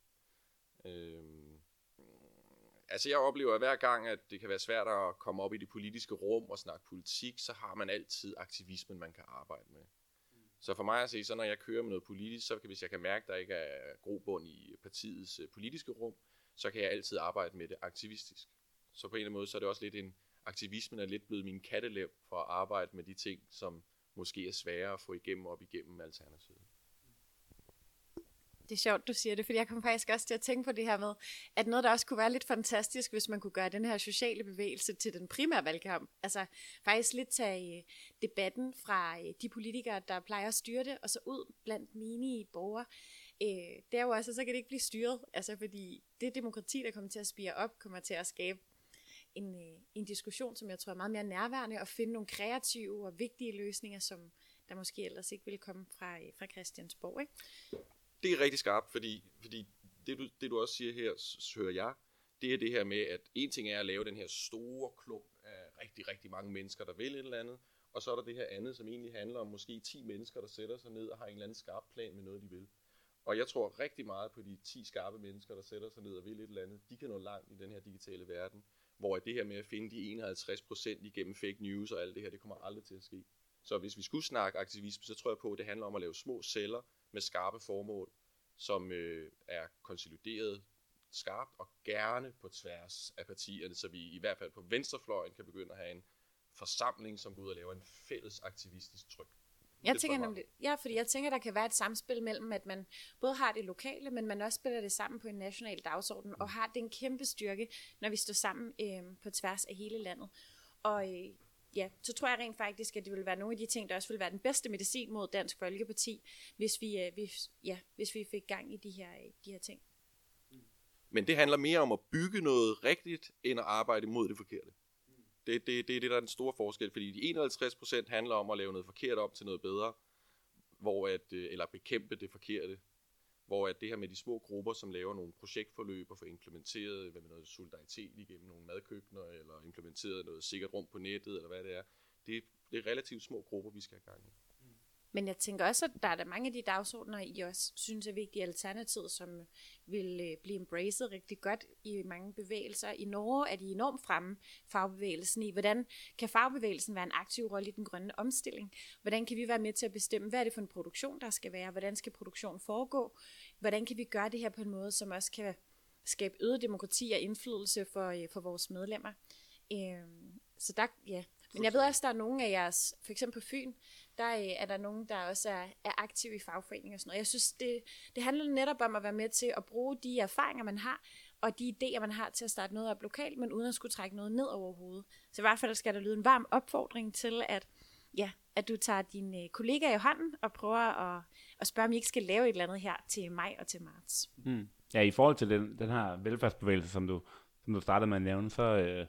[SPEAKER 4] Øh, Altså jeg oplever at hver gang, at det kan være svært at komme op i det politiske rum og snakke politik, så har man altid aktivismen, man kan arbejde med. Så for mig at se, så når jeg kører med noget politisk, så kan, hvis jeg kan mærke, at der ikke er grobund i partiets øh, politiske rum, så kan jeg altid arbejde med det aktivistisk. Så på en eller anden måde, så er det også lidt en, aktivismen er lidt blevet min kattelem for at arbejde med de ting, som måske er svære at få igennem op igennem alternativet.
[SPEAKER 3] Det er sjovt, du siger det, fordi jeg kom faktisk også til at tænke på det her med, at noget, der også kunne være lidt fantastisk, hvis man kunne gøre den her sociale bevægelse til den primære valgkamp. Altså faktisk lidt tage øh, debatten fra øh, de politikere, der plejer at styre det, og så ud blandt menige borgere. Øh, det er jo også, så kan det ikke blive styret, altså fordi det demokrati, der kommer til at spire op, kommer til at skabe en, øh, en diskussion, som jeg tror er meget mere nærværende, og finde nogle kreative og vigtige løsninger, som der måske ellers ikke ville komme fra, øh, fra Christiansborg. Ikke?
[SPEAKER 4] det er rigtig skarpt, fordi, fordi det, du, det du også siger her, hører jeg, det er det her med, at en ting er at lave den her store klump af rigtig, rigtig mange mennesker, der vil et eller andet, og så er der det her andet, som egentlig handler om måske 10 mennesker, der sætter sig ned og har en eller anden skarp plan med noget, de vil. Og jeg tror rigtig meget på de 10 skarpe mennesker, der sætter sig ned og vil et eller andet. De kan nå langt i den her digitale verden, hvor det her med at finde de 51% igennem fake news og alt det her, det kommer aldrig til at ske. Så hvis vi skulle snakke aktivisme, så tror jeg på, at det handler om at lave små celler, med skarpe formål, som øh, er konsolideret skarpt og gerne på tværs af partierne, så vi i hvert fald på venstrefløjen kan begynde at have en forsamling, som går ud og laver en fælles aktivistisk tryk.
[SPEAKER 3] Jeg det tænker nemlig, ja, fordi jeg tænker, der kan være et samspil mellem, at man både har det lokale, men man også spiller det sammen på en national dagsorden, mm. og har det en kæmpe styrke, når vi står sammen øh, på tværs af hele landet. Og øh, ja, så tror jeg rent faktisk, at det vil være nogle af de ting, der også vil være den bedste medicin mod Dansk Folkeparti, hvis vi, øh, hvis, ja, hvis vi fik gang i de her, øh, de her ting.
[SPEAKER 4] Men det handler mere om at bygge noget rigtigt, end at arbejde imod det forkerte. Det, det, det er det, der er den store forskel, fordi de 51% handler om at lave noget forkert om til noget bedre, hvor at, øh, eller bekæmpe det forkerte, hvor at det her med de små grupper, som laver nogle projektforløb og får implementeret hvad med noget solidaritet igennem nogle madkøkkener, eller implementeret noget sikkert rum på nettet, eller hvad det er, det, det er relativt små grupper, vi skal have gang i.
[SPEAKER 3] Men jeg tænker også, at der er der mange af de dagsordner, I også synes er vigtige alternativet, som vil øh, blive embraced rigtig godt i mange bevægelser. I Norge er de enormt fremme, fagbevægelsen i, hvordan kan fagbevægelsen være en aktiv rolle i den grønne omstilling? Hvordan kan vi være med til at bestemme, hvad er det for en produktion, der skal være? Hvordan skal produktionen foregå? Hvordan kan vi gøre det her på en måde, som også kan skabe øget demokrati og indflydelse for, øh, for vores medlemmer? Øh, så der, ja. Men jeg ved også, der er nogle af jeres, for eksempel på Fyn, der øh, er der nogen, der også er, er aktive i fagforeninger og sådan noget. Jeg synes, det, det handler netop om at være med til at bruge de erfaringer, man har, og de idéer, man har til at starte noget op lokalt, men uden at skulle trække noget ned over hovedet. Så i hvert fald skal der lyde en varm opfordring til, at, ja, at du tager dine øh, kollegaer i hånden og prøver at, at spørge, om I ikke skal lave et eller andet her til maj og til marts.
[SPEAKER 1] Mm. Ja, i forhold til den, den her velfærdsbevægelse, som du, som du startede med at nævne, så, øh,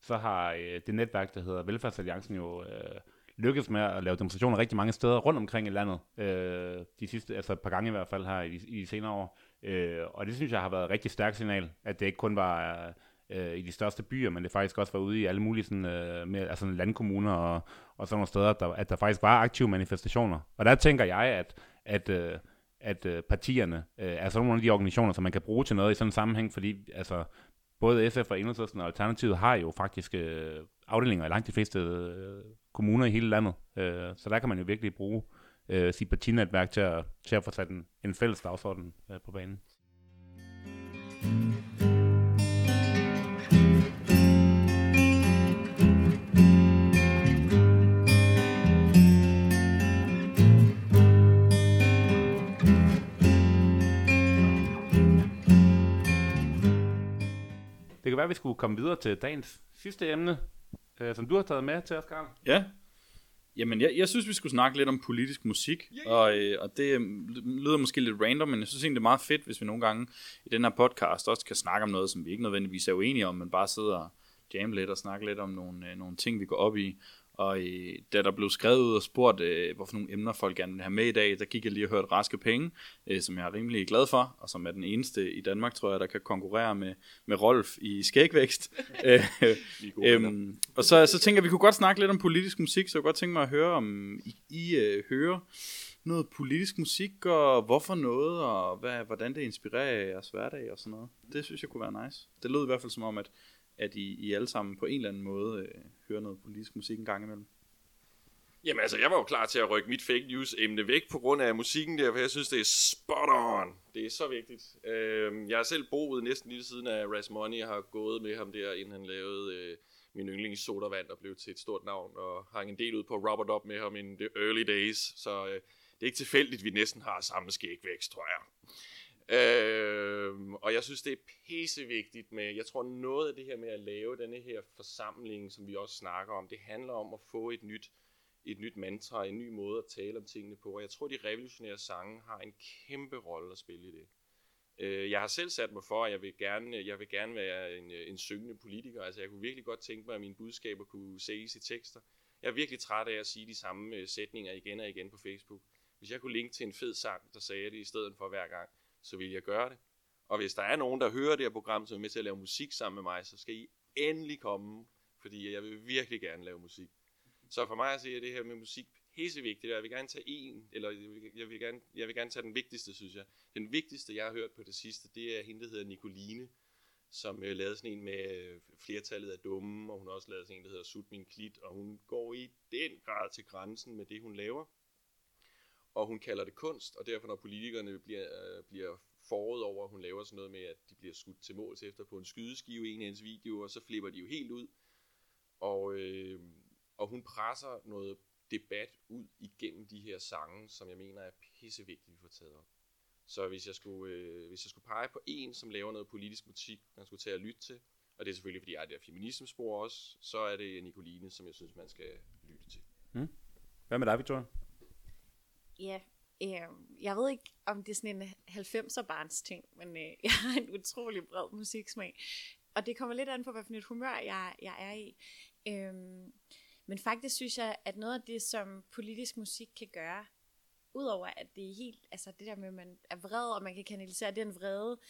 [SPEAKER 1] så har øh, det netværk, der hedder Velfærdsalliancen jo øh, lykkedes med at lave demonstrationer rigtig mange steder rundt omkring i landet. Øh, de sidste, altså et par gange i hvert fald her i, i de senere år. Øh, og det synes jeg har været et rigtig stærkt signal, at det ikke kun var øh, i de største byer, men det faktisk også var ude i alle mulige sådan, øh, mere, altså landkommuner og, og sådan nogle steder, der, at der faktisk var aktive manifestationer. Og der tænker jeg, at, at øh, at øh, partierne øh, er sådan nogle af de organisationer, som man kan bruge til noget i sådan en sammenhæng, fordi altså, både SF og Enhedslisten og Alternativet har jo faktisk øh, afdelinger i langt de fleste øh, kommuner i hele landet. Øh, så der kan man jo virkelig bruge øh, sit partinetværk til at, til at få sat en, en fælles dagsorden øh, på banen. Det kan være, at vi skulle komme videre til dagens sidste emne, øh, som du har taget med til os, Karl.
[SPEAKER 2] Ja. Jamen, jeg, jeg synes, vi skulle snakke lidt om politisk musik, yeah. og, øh, og det øh, lyder måske lidt random, men jeg synes egentlig, det er meget fedt, hvis vi nogle gange i den her podcast også kan snakke om noget, som vi ikke nødvendigvis er uenige om, men bare sidder og jamme lidt og snakke lidt om nogle, øh, nogle ting, vi går op i. Og øh, da der blev skrevet ud og spurgt, øh, hvorfor nogle emner folk gerne vil have med i dag, der gik jeg lige og hørte Raske Penge, øh, som jeg er rimelig glad for, og som er den eneste i Danmark, tror jeg, der kan konkurrere med, med Rolf i skægvækst. [laughs] øh, øhm, og så, så tænker jeg, vi kunne godt snakke lidt om politisk musik, så jeg kunne godt tænke mig at høre, om I, I øh, hører noget politisk musik, og hvorfor noget, og hvad, hvordan det inspirerer jeres hverdag og sådan noget. Det synes jeg kunne være nice. Det lød i hvert fald som om, at at I, I alle sammen på en eller anden måde øh, høre noget politisk musik en gang imellem?
[SPEAKER 4] Jamen altså, jeg var jo klar til at rykke mit fake news emne væk på grund af musikken der, for jeg synes, det er spot on. Det er så vigtigt. Øh, jeg har selv boet næsten lige siden at Ras Money, har gået med ham der, inden han lavede øh, min yndlings sodavand, og blev til et stort navn, og hang en del ud på Robert Up med ham in the early days, så øh, det er ikke tilfældigt, at vi næsten har samme skægvækst, tror jeg. Øh, og jeg synes, det er pissevigtigt med, jeg tror noget af det her med at lave denne her forsamling, som vi også snakker om, det handler om at få et nyt, et nyt mantra, en ny måde at tale om tingene på. Og jeg tror, de revolutionære sange har en kæmpe rolle at spille i det. Øh, jeg har selv sat mig for, at jeg vil gerne, jeg vil gerne være en, en syngende politiker. Altså, jeg kunne virkelig godt tænke mig, at mine budskaber kunne ses i tekster. Jeg er virkelig træt af at sige de samme øh, sætninger igen og igen på Facebook. Hvis jeg kunne linke til en fed sang, der sagde det i stedet for hver gang, så vil jeg gøre det. Og hvis der er nogen, der hører det her program, som er med til at lave musik sammen med mig, så skal I endelig komme, fordi jeg vil virkelig gerne lave musik. Så for mig at se, at det her med musik vigtigt. Jeg vil gerne tage en, eller jeg vil gerne, jeg vil gerne tage den vigtigste, synes jeg. Den vigtigste, jeg har hørt på det sidste, det er hende, der hedder Nicoline, som øh, lavede sådan en med øh, flertallet af dumme, og hun har også lavet sådan en, der hedder Sut min klit, og hun går i den grad til grænsen med det, hun laver og hun kalder det kunst, og derfor når politikerne bliver, øh, bliver foråret over, hun laver sådan noget med, at de bliver skudt til mål efter på en skydeskive i en af hendes videoer, så flipper de jo helt ud, og, øh, og hun presser noget debat ud igennem de her sange, som jeg mener er pissevigtigt, vi får taget op. Så hvis jeg skulle, øh, hvis jeg skulle pege på en, som laver noget politisk musik, man skulle tage at lytte til, og det er selvfølgelig, fordi jeg er der feminismespor også, så er det Nicoline, som jeg synes, man skal lytte til.
[SPEAKER 1] Mm. Hvad med dig, Victoria?
[SPEAKER 3] Ja, øh, jeg ved ikke, om det er sådan en 90'er barns ting, men øh, [laughs] jeg har en utrolig bred musiksmag. Og det kommer lidt an på, hvilket humør jeg, jeg er i. Øh, men faktisk synes jeg, at noget af det, som politisk musik kan gøre, udover at det er helt, altså det der med, at man er vred, og man kan kanalisere den vrede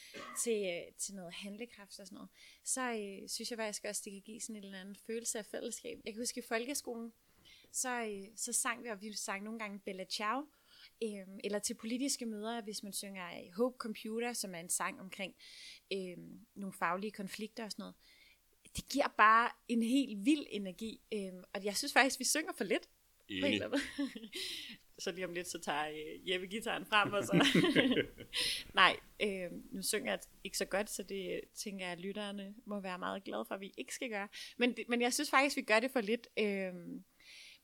[SPEAKER 3] til, øh, til noget handlekraft og sådan noget, så øh, synes jeg faktisk også, det kan give sådan en eller anden følelse af fællesskab. Jeg kan huske i folkeskolen, så, øh, så sang vi, og vi sang nogle gange Bella Ciao, øh, eller til politiske møder, hvis man synger øh, Hope Computer, som er en sang omkring øh, nogle faglige konflikter og sådan noget. Det giver bare en helt vild energi, øh, og jeg synes faktisk, vi synger for lidt.
[SPEAKER 4] Enig. [laughs]
[SPEAKER 3] så lige om lidt, så tager øh, Jeppe gitaren frem, og så... [laughs] Nej, øh, nu synger jeg ikke så godt, så det tænker jeg, at lytterne må være meget glade for, at vi ikke skal gøre. Men, det- men jeg synes faktisk, vi gør det for lidt. Øh,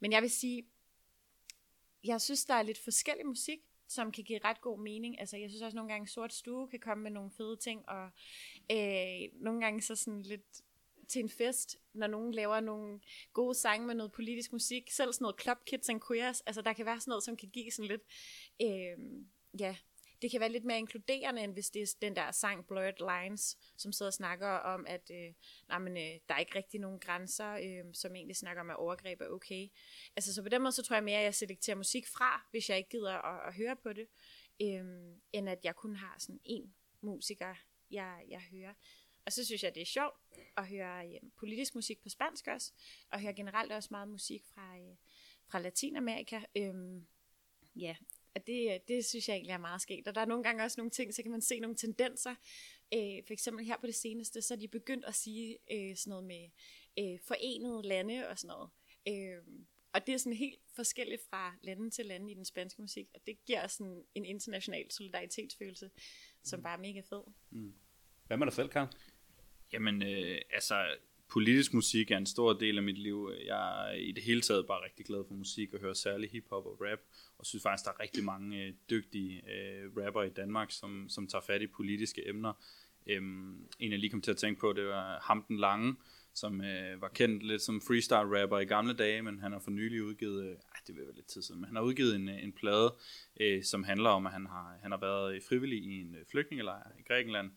[SPEAKER 3] men jeg vil sige, jeg synes, der er lidt forskellig musik, som kan give ret god mening. Altså, jeg synes også nogle gange, Sort Stue kan komme med nogle fede ting, og øh, nogle gange så sådan lidt til en fest, når nogen laver nogle gode sange med noget politisk musik, selv sådan noget Club Kids and Queers, altså der kan være sådan noget, som kan give sådan lidt, øh, ja, det kan være lidt mere inkluderende, end hvis det er den der sang Blurred Lines, som sidder og snakker om, at øh, nej, men, øh, der er ikke rigtig nogen grænser, øh, som egentlig snakker om, at overgreb er okay. Altså, så på den måde, så tror jeg mere, at jeg selekterer musik fra, hvis jeg ikke gider at, at høre på det, øh, end at jeg kun har sådan en musiker, jeg, jeg hører. Og så synes jeg, det er sjovt at høre øh, politisk musik på spansk også, og høre generelt også meget musik fra, øh, fra Latinamerika. Øh, ja, og det, det synes jeg egentlig er meget sket. Og der er nogle gange også nogle ting, så kan man se nogle tendenser. Øh, for eksempel her på det seneste, så er de begyndt at sige øh, sådan noget med øh, forenede lande og sådan noget. Øh, og det er sådan helt forskelligt fra lande til lande i den spanske musik, og det giver sådan en international solidaritetsfølelse, som bare er mega fed.
[SPEAKER 1] Hvad med dig selv, Karl?
[SPEAKER 2] Jamen, øh, altså, politisk musik er en stor del af mit liv. Jeg er i det hele taget bare rigtig glad for musik og hører særligt hiphop og rap, og synes faktisk, der er rigtig mange øh, dygtige øh, rapper i Danmark, som, som tager fat i politiske emner. Øhm, en, jeg lige kom til at tænke på, det var Ham den Lange, som øh, var kendt lidt som freestyle rapper i gamle dage, men han har for nylig udgivet, øh, det vil være lidt tid siden, men han har udgivet en, øh, en plade, øh, som handler om, at han har, han har været øh, frivillig i en øh, flygtningelejr i Grækenland.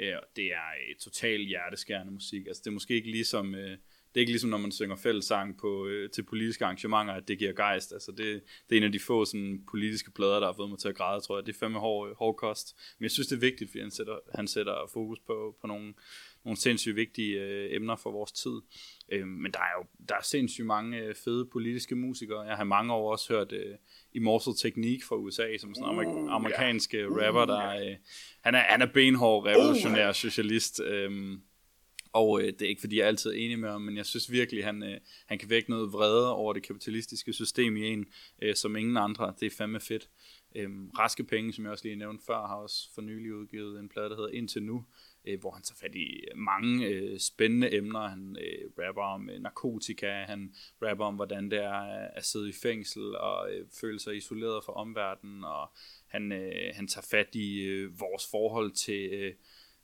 [SPEAKER 2] Øh, og det er øh, totalt hjerteskærende musik. Altså det er måske ikke ligesom... Øh, det er ikke ligesom, når man synger fællessang på, øh, til politiske arrangementer, at det giver gejst. Altså det, det er en af de få sådan, politiske plader, der har fået mig til at græde, tror jeg. Det er fandme hård, hård kost. Men jeg synes, det er vigtigt, fordi han sætter, han sætter fokus på, på nogle, nogle sindssygt vigtige øh, emner for vores tid. Øh, men der er jo der er sindssygt mange øh, fede politiske musikere. Jeg har mange år også hørt øh, Immortal Technique fra USA, som sådan en amerik- amerikansk øh, rapper, der øh, han, er, han er benhård, revolutionær socialist. Øh, og øh, det er ikke fordi, jeg er altid enig med ham, men jeg synes virkelig, han, øh, han kan vække noget vrede over det kapitalistiske system i en, øh, som ingen andre. Det er fandme fedt. Øhm, Raske Penge, som jeg også lige nævnte før, har også for nylig udgivet en plade, der hedder Indtil Nu, øh, hvor han tager fat i øh, mange øh, spændende emner. Han øh, rapper om øh, narkotika, han rapper om, hvordan det er øh, at sidde i fængsel og øh, føle sig isoleret fra omverdenen, og han, øh, han tager fat i øh, vores forhold til... Øh,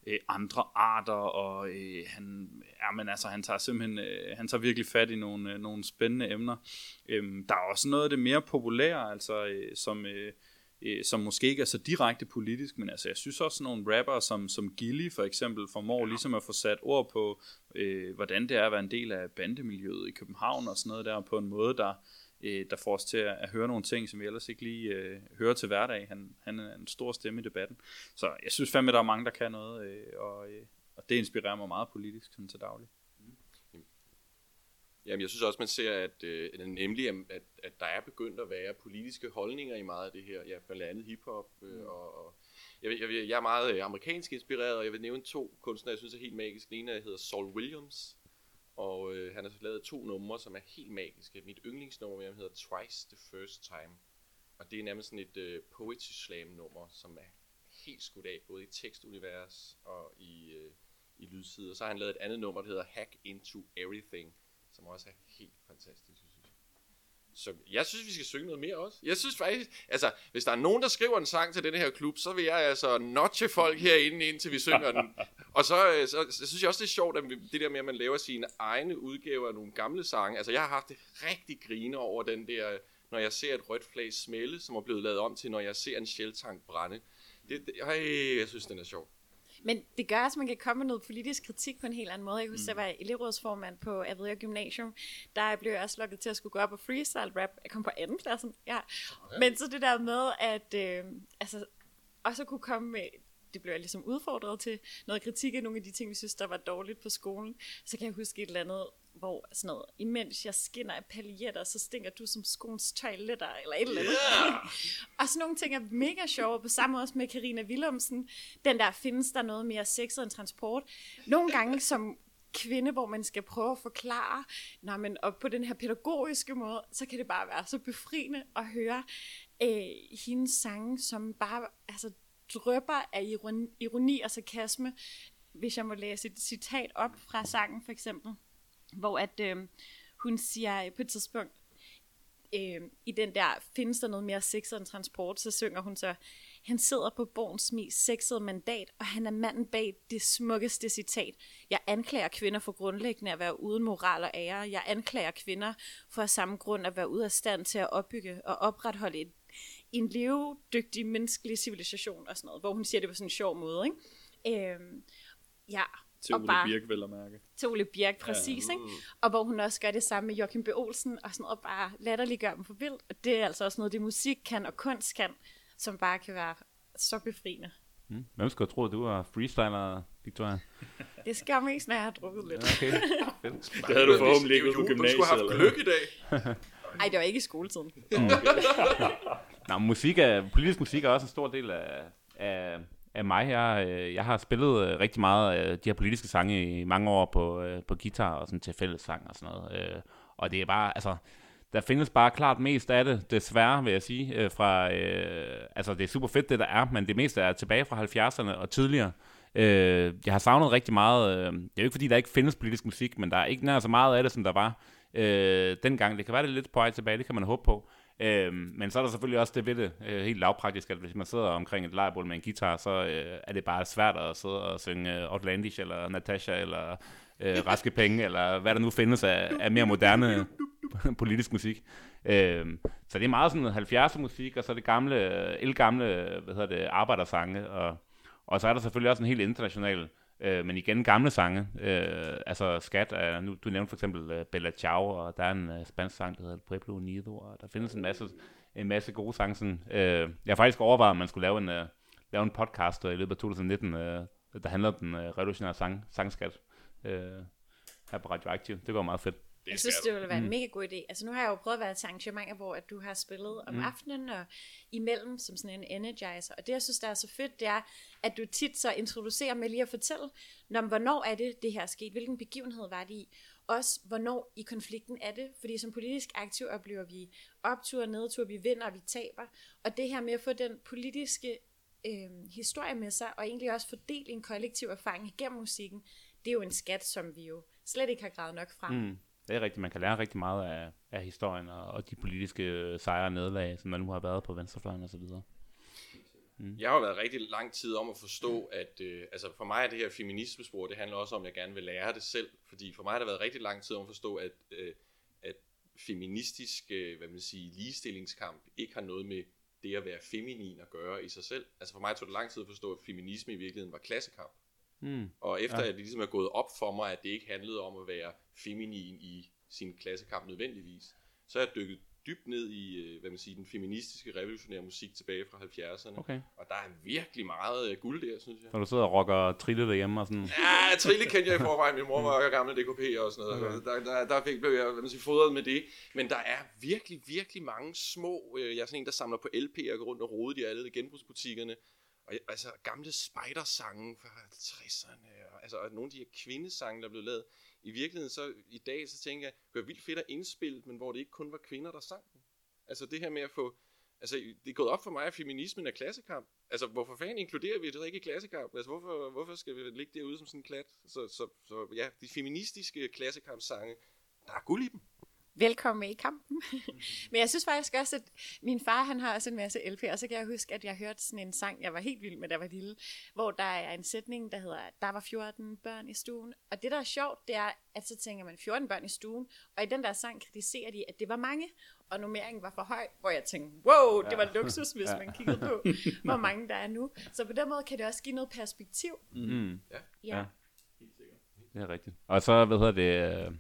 [SPEAKER 2] øh, andre arter, og øh, han, ja, men altså, han tager simpelthen øh, han tager virkelig fat i nogle, øh, nogle spændende emner. Øhm, der er også noget af det mere populære, altså, øh, som, øh, øh, som måske ikke er så direkte politisk, men altså, jeg synes også sådan nogle rapper som, som Gilly for eksempel formår ligesom at få sat ord på, øh, hvordan det er at være en del af bandemiljøet i København og sådan noget der, på en måde, der, øh, der får os til at, at høre nogle ting, som vi ellers ikke lige øh, hører til hverdag. Han, han er en stor stemme i debatten. Så jeg synes fandme, der er mange, der kan noget, øh, og, øh, og det inspirerer mig meget politisk sådan til daglig.
[SPEAKER 4] Jamen, jeg synes også, man ser, at øh, nemlig, at, at der er begyndt at være politiske holdninger i meget af det her. Ja, blandt andet hiphop. Øh, mm. og, og jeg, jeg, jeg er meget øh, amerikansk inspireret, og jeg vil nævne to kunstnere, jeg synes er helt magiske. Den ene hedder Saul Williams, og øh, han har lavet to numre, som er helt magiske. Mit yndlingsnummer med ham hedder Twice the First Time. Og det er nærmest sådan et øh, poetry slam nummer, som er helt skudt af, både i tekstunivers og i, øh, i lydsider. Så har han lavet et andet nummer, der hedder Hack Into Everything, som også er helt fantastisk, synes jeg. Så jeg synes, vi skal synge noget mere også. Jeg synes faktisk, altså, hvis der er nogen, der skriver en sang til den her klub, så vil jeg altså notche folk herinde, indtil vi synger den. Og så, øh, så, så synes jeg også, det er sjovt, at det der med, at man laver sine egne udgaver af nogle gamle sange. Altså, jeg har haft det rigtig grine over den der, når jeg ser et rødt flag smelle, som er blevet lavet om til, når jeg ser en sjeltank brænde. Det, det, ej, jeg synes, den er sjov.
[SPEAKER 3] Men det gør også, at man kan komme med noget politisk kritik på en helt anden måde. Jeg kan huske, mm. jeg var elevrådsformand på Avedøre Gymnasium. Der blev jeg også lukket til at skulle gå op og freestyle rap. Jeg kom på anden pladsen, ja. Men så det der med, at øh, altså, også at kunne komme med, det blev jeg ligesom udfordret til, noget kritik af nogle af de ting, vi synes, der var dårligt på skolen. Så kan jeg huske et eller andet hvor sådan noget, imens jeg skinner af paljetter, så stinker du som skoens toiletter, eller et eller andet.
[SPEAKER 4] Yeah. [laughs]
[SPEAKER 3] og sådan nogle ting er mega sjove, på samme måde også med Karina Willumsen. Den der, findes der noget mere sexet end transport? Nogle gange som kvinde, hvor man skal prøve at forklare, når man, og på den her pædagogiske måde, så kan det bare være så befriende at høre øh, hendes sange, som bare altså, drøber af ironi, ironi og sarkasme. Hvis jeg må læse et citat op fra sangen for eksempel, hvor at øh, hun siger på et tidspunkt, øh, i den der, findes der noget mere sexet end transport, så synger hun så, han sidder på Borns mest sexede mandat, og han er manden bag det smukkeste citat. Jeg anklager kvinder for grundlæggende at være uden moral og ære. Jeg anklager kvinder for af samme grund at være ude af stand til at opbygge og opretholde et, en levedygtig menneskelig civilisation og sådan noget, hvor hun siger det på sådan en sjov måde. Ikke? Øh, ja,
[SPEAKER 2] til Ole
[SPEAKER 3] bare-
[SPEAKER 2] Birk, vel at mærke.
[SPEAKER 3] til Ole Birk, præcis, ja. ikke? Og hvor hun også gør det samme med Joachim B. Olsen, og sådan noget, og bare latterliggør dem for vildt. Og det er altså også noget, det musik kan og kunst kan, som bare kan være så befriende.
[SPEAKER 1] Mm. Hvem skulle have troet, du var freestyler, Victoria? [laughs]
[SPEAKER 3] Det skal mest, når jeg har drukket lidt.
[SPEAKER 1] Okay. [laughs]
[SPEAKER 2] Det havde du forhåbentlig ikke på
[SPEAKER 4] jo jul. Du skulle have haft
[SPEAKER 2] gymnasiet.
[SPEAKER 4] i dag. [laughs]
[SPEAKER 3] Ej, det var ikke i skoletiden.
[SPEAKER 1] Nå, men musik er, politisk musik er også en stor del af, af, af mig. Jeg, øh, jeg har spillet øh, rigtig meget af de her politiske sange i mange år på, på guitar og sådan til fællessang og sådan noget. Og det er bare, altså, der findes bare klart mest af det, desværre vil jeg sige, fra, øh, altså det er super fedt det der er, men det meste er tilbage fra 70'erne og tidligere. Øh, jeg har savnet rigtig meget, øh, det er jo ikke fordi, der ikke findes politisk musik, men der er ikke nær så meget af det, som der var øh, dengang. Det kan være det er lidt på vej tilbage, det kan man håbe på. Øh, men så er der selvfølgelig også det ved det, øh, helt lavpraktisk, at hvis man sidder omkring et lejrbål med en guitar, så øh, er det bare svært at sidde og synge øh, Outlandish, eller Natasha, eller øh, Raske Penge, eller hvad der nu findes af, af mere moderne politisk musik. Øh, så det er meget sådan 70'er musik, og så er det gamle, øh, elgamle, hvad hedder det, arbejdersange, og, og så er der selvfølgelig også en helt international, øh, men igen gamle sange, øh, altså skat, er, nu, du nævnte for eksempel øh, Bella Ciao, og der er en øh, spansk sang, der hedder Pueblo Unido, og der findes en masse, en masse gode sange. Sådan, øh, jeg har faktisk overvejet, om man skulle lave en, øh, lave en podcast øh, i løbet af 2019, øh, der handler om den øh, revolutionære sang, sangskat øh, her på Radioaktiv. Det går meget fedt.
[SPEAKER 4] Det
[SPEAKER 3] Jeg synes, det ville være en mega god idé. Altså nu har jeg jo prøvet at være til arrangementer, hvor at du har spillet om aftenen og imellem som sådan en energizer. Og det, jeg synes, der er så fedt, det er, at du tit så introducerer med lige at fortælle, når, hvornår er det, det her er sket? Hvilken begivenhed var det i? Også, hvornår i konflikten er det? Fordi som politisk aktiv oplever vi optur og nedtur, vi vinder og vi taber. Og det her med at få den politiske øh, historie med sig, og egentlig også fordele en kollektiv erfaring igennem musikken, det er jo en skat, som vi jo slet ikke har gravet nok frem.
[SPEAKER 1] Mm. Det er rigtigt. Man kan lære rigtig meget af, af historien og, og de politiske øh, sejre og nederlag, som der nu har været på venstrefløjen og så videre.
[SPEAKER 4] Jeg har jo været rigtig lang tid om at forstå, at øh, altså for mig er det her feminismespor, det handler også om, at jeg gerne vil lære det selv. Fordi for mig har det været rigtig lang tid om at forstå, at, øh, at feministisk øh, hvad man siger, ligestillingskamp ikke har noget med det at være feminin at gøre i sig selv. Altså for mig tog det lang tid at forstå, at feminisme i virkeligheden var klassekamp.
[SPEAKER 1] Mm.
[SPEAKER 4] Og efter
[SPEAKER 1] ja.
[SPEAKER 4] at det ligesom er gået op for mig, at det ikke handlede om at være feminin i sin klassekamp nødvendigvis, så er jeg dykket dybt ned i, øh, hvad man siger, den feministiske revolutionære musik tilbage fra 70'erne.
[SPEAKER 1] Okay.
[SPEAKER 4] Og der er virkelig meget øh, guld der, synes jeg.
[SPEAKER 1] Når du sidder og rocker trille derhjemme og sådan.
[SPEAKER 4] Ja, Trille kendte jeg i forvejen. Min mor var gammel DKP og sådan noget. Der, der, der fik, blev jeg hvad man siger, fodret med det. Men der er virkelig, virkelig mange små... Øh, jeg er sådan en, der samler på LP'er og går rundt og rode i alle genbrugsbutikkerne. Og altså gamle spidersange fra 60'erne. Og, altså og nogle af de her kvindesange, der blev lavet. I virkeligheden så i dag, så tænker jeg, det var vildt fedt at indspille, men hvor det ikke kun var kvinder, der sang den. Altså det her med at få... Altså, det er gået op for mig, at feminismen er klassekamp. Altså, hvorfor fanden inkluderer vi det ikke i klassekamp? Altså, hvorfor, hvorfor skal vi ligge derude som sådan en klat? Så, så, så ja, de feministiske klassekampsange, der er guld i dem
[SPEAKER 3] velkommen med i kampen. [laughs] Men jeg synes faktisk også, at min far, han har også en masse LP, og så kan jeg huske, at jeg hørte sådan en sang, jeg var helt vild med, da jeg var lille, hvor der er en sætning, der hedder, der var 14 børn i stuen. Og det, der er sjovt, det er, at så tænker man 14 børn i stuen, og i den der sang kritiserer de, at det var mange, og nummeringen var for høj, hvor jeg tænkte, wow, det var luksus, hvis man kiggede på, [laughs] hvor mange der er nu. Så på den måde kan det også give noget perspektiv.
[SPEAKER 1] Mm.
[SPEAKER 3] Ja.
[SPEAKER 1] Ja. Det er rigtigt. Og så, hvad hedder det, øh,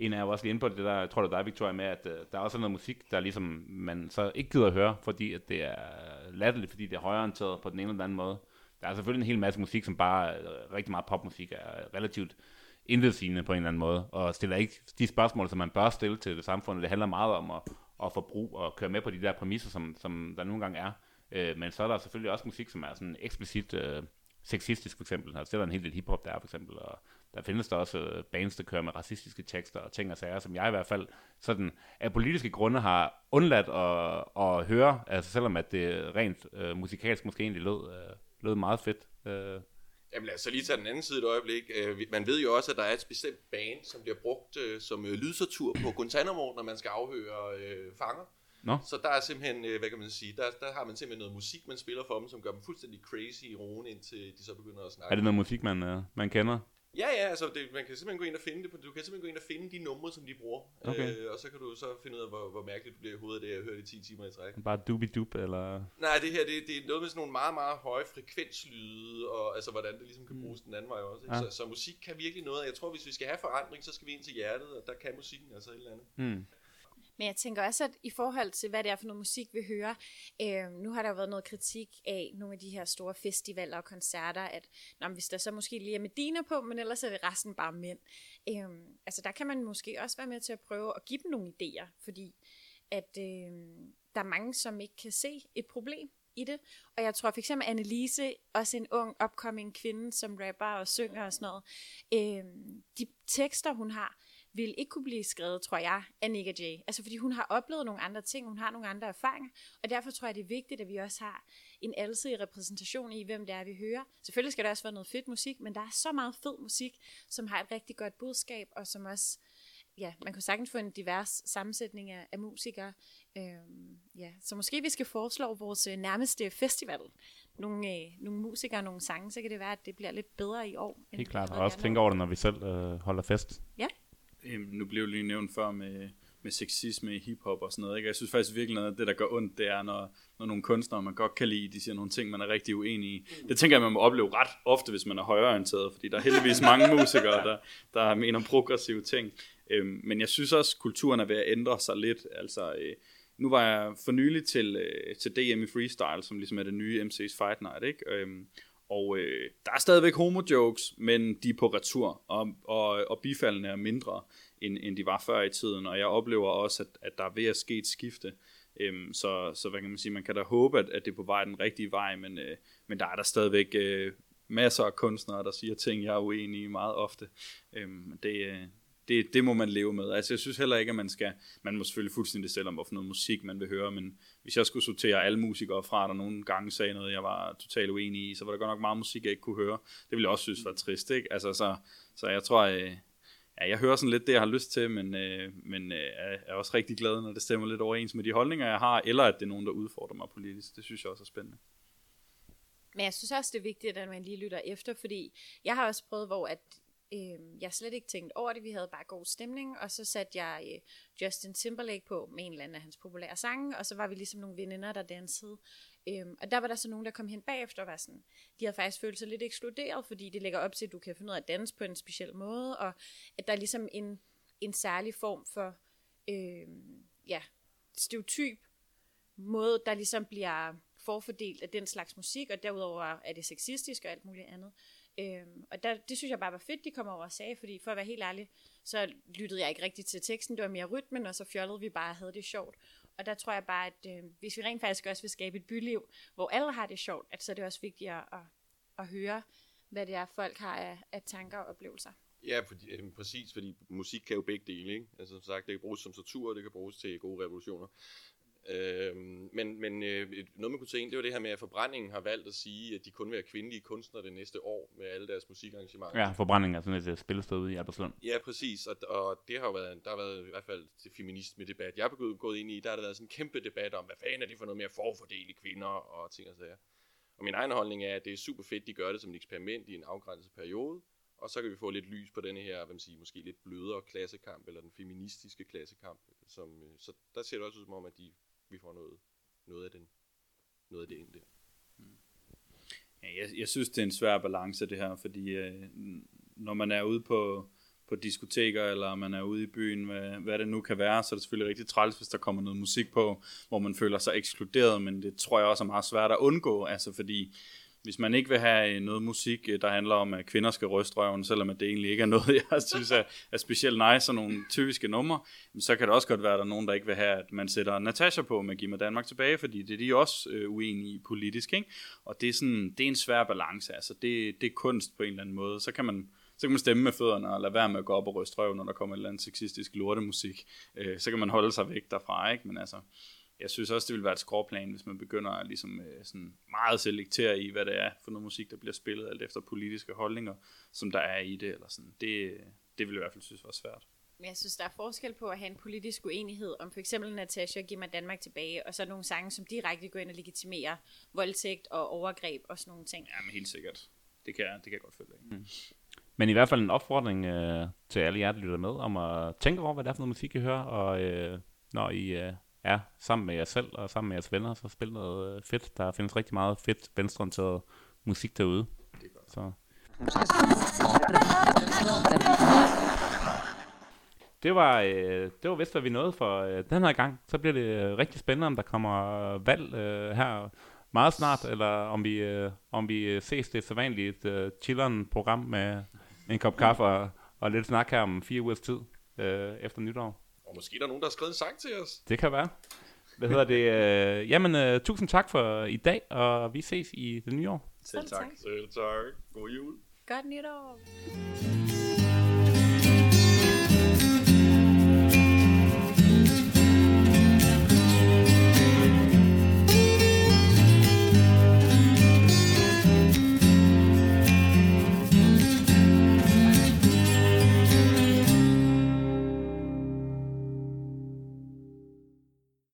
[SPEAKER 1] en er jo også lige inde på det der, jeg tror det er dig, Victoria, med, at øh, der er også noget musik, der ligesom man så ikke gider at høre, fordi at det er latterligt, fordi det er højorienteret på den ene eller den anden måde. Der er selvfølgelig en hel masse musik, som bare, øh, rigtig meget popmusik, er relativt indledsigende på en eller anden måde, og stiller ikke de spørgsmål, som man bør stille til det samfund. Det handler meget om at, at forbruge og køre med på de der præmisser, som, som der nogle gange er. Øh, men så er der selvfølgelig også musik, som er sådan eksplicit øh, sexistisk for eksempel. Altså, det er der en hel del hiphop, der er for eksempel, og der findes der også øh, bands, der kører med racistiske tekster og ting og sager, som jeg i hvert fald sådan af politiske grunde har undladt at, at høre, altså selvom at det rent øh, musikalsk måske egentlig lød, øh, lød meget fedt. Øh.
[SPEAKER 4] Jamen lad os så lige tage den anden side et øjeblik. Øh, man ved jo også, at der er et bestemt band, som bliver brugt øh, som øh, lydsatur på Guantanamo, når man skal afhøre øh, fanger.
[SPEAKER 1] Nå.
[SPEAKER 4] Så der er simpelthen, hvad kan man sige, der, der har man simpelthen noget musik, man spiller for dem, som gør dem fuldstændig crazy i roen, indtil de så begynder at snakke.
[SPEAKER 1] Er det noget musik, man, man kender?
[SPEAKER 4] Ja, ja, altså det, man kan simpelthen gå ind og finde det. Du kan simpelthen gå ind og finde de numre, som de bruger.
[SPEAKER 1] Okay.
[SPEAKER 4] Øh, og så kan du så finde ud af, hvor, hvor mærkeligt det bliver i hovedet, det jeg hørt i 10 timer i træk.
[SPEAKER 1] Bare dubi-dub, eller...
[SPEAKER 4] Nej, det her, det, det er noget med sådan nogle meget, meget høje frekvenslyde, og altså hvordan det ligesom kan bruges den anden vej også. Ikke?
[SPEAKER 1] Ja.
[SPEAKER 4] Så, så musik kan virkelig noget. Jeg tror, hvis vi skal have forandring, så skal vi ind til hjertet, og der kan musikken altså et eller andet.
[SPEAKER 1] Hmm.
[SPEAKER 3] Men jeg tænker også, at i forhold til, hvad det er for noget musik, vi hører, øh, nu har der jo været noget kritik af nogle af de her store festivaler og koncerter, at nå, hvis der så måske lige er Medina på, men ellers er det resten bare mænd. Øh, altså der kan man måske også være med til at prøve at give dem nogle idéer, fordi at øh, der er mange, som ikke kan se et problem i det. Og jeg tror for eksempel Annelise, også en ung, upcoming kvinde, som rapper og synger og sådan noget, øh, de tekster, hun har, vil ikke kunne blive skrevet, tror jeg, af Nika J. Altså fordi hun har oplevet nogle andre ting, hun har nogle andre erfaringer, og derfor tror jeg, det er vigtigt, at vi også har en alsidig repræsentation i, hvem det er, vi hører. Selvfølgelig skal der også være noget fedt musik, men der er så meget fed musik, som har et rigtig godt budskab, og som også, ja, man kan sagtens få en divers sammensætning af, af musikere. Øhm, ja. Så måske vi skal foreslå vores øh, nærmeste festival, nogle, øh, nogle musikere, nogle sange, så kan det være, at det bliver lidt bedre i år. end
[SPEAKER 1] Helt klart, og også tænke over det, når vi selv øh, holder fest.
[SPEAKER 2] Øhm, nu blev lige nævnt før med, med sexisme i hiphop og sådan noget. Ikke? Jeg synes faktisk virkelig noget af det, der gør ondt, det er, når, når nogle kunstnere, man godt kan lide, de siger nogle ting, man er rigtig uenig i. Det tænker jeg, man må opleve ret ofte, hvis man er højreorienteret, fordi der er heldigvis mange [laughs] musikere, der, der mener progressive ting. Øhm, men jeg synes også, kulturen er ved at ændre sig lidt. Altså, øh, nu var jeg for nylig til, øh, til DM i Freestyle, som ligesom er det nye MC's Fight Night, ikke? Øhm, og øh, der er stadigvæk homo-jokes, men de er på retur, og, og, og bifaldene er mindre, end, end de var før i tiden. Og jeg oplever også, at, at der er ved at ske et skifte. Øhm, så, så hvad kan man sige, man kan da håbe, at, at det er på vej den rigtige vej, men, øh, men der er der stadigvæk øh, masser af kunstnere, der siger ting, jeg er uenig i meget ofte. Øhm, det, øh, det, det må man leve med. Altså jeg synes heller ikke, at man skal, man må selvfølgelig fuldstændig selv om, hvorfor noget musik man vil høre, men hvis jeg skulle sortere alle musikere fra, der nogle gange sagde noget, jeg var totalt uenig i, så var der godt nok meget musik, jeg ikke kunne høre. Det ville jeg også synes var trist, ikke? Altså så, så jeg tror, øh, ja, jeg hører sådan lidt det, jeg har lyst til, men, øh, men øh, er, er også rigtig glad, når det stemmer lidt overens med de holdninger, jeg har, eller at det er nogen, der udfordrer mig politisk. Det synes jeg også er spændende.
[SPEAKER 3] Men jeg synes også, det er vigtigt, at man lige lytter efter, fordi jeg har også prøvet, hvor at, øh, jeg slet ikke tænkt over det. Vi havde bare god stemning, og så satte jeg øh, Justin Timberlake på med en eller anden af hans populære sange, og så var vi ligesom nogle veninder, der dansede. Øhm, og der var der så nogen, der kom hen bagefter og var sådan, de havde faktisk følt sig lidt ekskluderet, fordi det lægger op til, at du kan finde ud af at danse på en speciel måde, og at der er ligesom en, en særlig form for øh, ja, stereotyp måde, der ligesom bliver forfordelt af den slags musik, og derudover er det sexistisk og alt muligt andet. Øhm, og der, det synes jeg bare var fedt, de kom over og sagde, fordi for at være helt ærlig, så lyttede jeg ikke rigtigt til teksten, det var mere rytmen, og så fjollede vi bare og havde det sjovt. Og der tror jeg bare, at øh, hvis vi rent faktisk også vil skabe et byliv, hvor alle har det sjovt, at så er det også vigtigt at, at, at høre, hvad det er, folk har af, af tanker og oplevelser.
[SPEAKER 4] Ja, fordi, øh, præcis, fordi musik kan jo begge dele, ikke? Altså som sagt, det kan bruges som tortur, og det kan bruges til gode revolutioner. Øhm, men men øh, et- noget man kunne tage ind, det var det her med, at forbrændingen har valgt at sige, at de kun vil have kvindelige kunstnere det næste år med alle deres musikarrangementer.
[SPEAKER 1] Ja, forbrænding er sådan et øh, spillested ude i Albertslund.
[SPEAKER 4] Ja, præcis, og, og det har jo været, der har været i hvert fald til feminisme-debat, jeg er begyndt gået ind i, der har der været sådan en kæmpe debat om, hvad fanden er det for noget med at forfordele kvinder og ting og sager. Og min egen holdning er, at det er super fedt, de gør det som et eksperiment i en afgrænset periode, og så kan vi få lidt lys på denne her, hvad man siger, måske lidt blødere klassekamp, eller den feministiske klassekamp. Som, øh, så der ser det også ud som om, at de, vi får noget, noget af den, noget af det ind der.
[SPEAKER 2] Ja, jeg, jeg synes, det er en svær balance, det her, fordi øh, når man er ude på, på diskoteker, eller man er ude i byen, hvad, hvad det nu kan være, så er det selvfølgelig rigtig træls, hvis der kommer noget musik på, hvor man føler sig ekskluderet, men det tror jeg også er meget svært at undgå, altså fordi hvis man ikke vil have øh, noget musik, øh, der handler om, at kvinder skal ryste røven, selvom at det egentlig ikke er noget, [laughs] jeg synes er, er specielt nice, sådan nogle typiske numre, så kan det også godt være, at der er nogen, der ikke vil have, at man sætter Natasha på med Giv mig Danmark tilbage, fordi det er de også øh, uenige i politisk, ikke? Og det er, sådan, det er en svær balance, altså det, det er kunst på en eller anden måde. Så kan man så kan man stemme med fødderne og lade være med at gå op og ryste røven, når der kommer et eller andet sexistisk lortemusik. Øh, så kan man holde sig væk derfra, ikke? Men altså, jeg synes også, det vil være et skråplan, hvis man begynder at ligesom, øh, sådan meget selektere i, hvad det er for noget musik, der bliver spillet, alt efter politiske holdninger, som der er i det. Eller sådan. Det, det vil jeg i hvert fald synes var svært.
[SPEAKER 3] Men jeg synes, der er forskel på at have en politisk uenighed om for eksempel Natasha giver mig Danmark tilbage, og så nogle sange, som direkte går ind og legitimerer voldtægt og overgreb og sådan nogle ting.
[SPEAKER 2] Ja, men helt sikkert. Det kan, det kan jeg godt følge. Mm.
[SPEAKER 1] Men i hvert fald en opfordring øh, til alle jer, der lytter med, om at tænke over, hvad det er for noget musik, I hører, og øh, når I øh, er sammen med jer selv og sammen med jeres venner, så spil noget øh, fedt. Der findes rigtig meget fedt venstreorienteret musik derude. Det er godt. Så. Det var, øh, det var vist, hvad vi nåede for øh, den her gang. Så bliver det øh, rigtig spændende, om der kommer øh, valg øh, her meget snart, eller om vi, øh, om vi øh, ses det sædvanligt øh, chilleren program med en kop kaffe og, og lidt snak her om fire ugers tid øh, efter nytår.
[SPEAKER 4] Og måske der er nogen, der har skrevet en sang til os.
[SPEAKER 1] Det kan være. Hvad hedder det? Øh, jamen, øh, tusind tak for i dag, og vi ses i det nye år.
[SPEAKER 2] Selv tak.
[SPEAKER 4] Selv tak. God jul.
[SPEAKER 3] Godt nytår.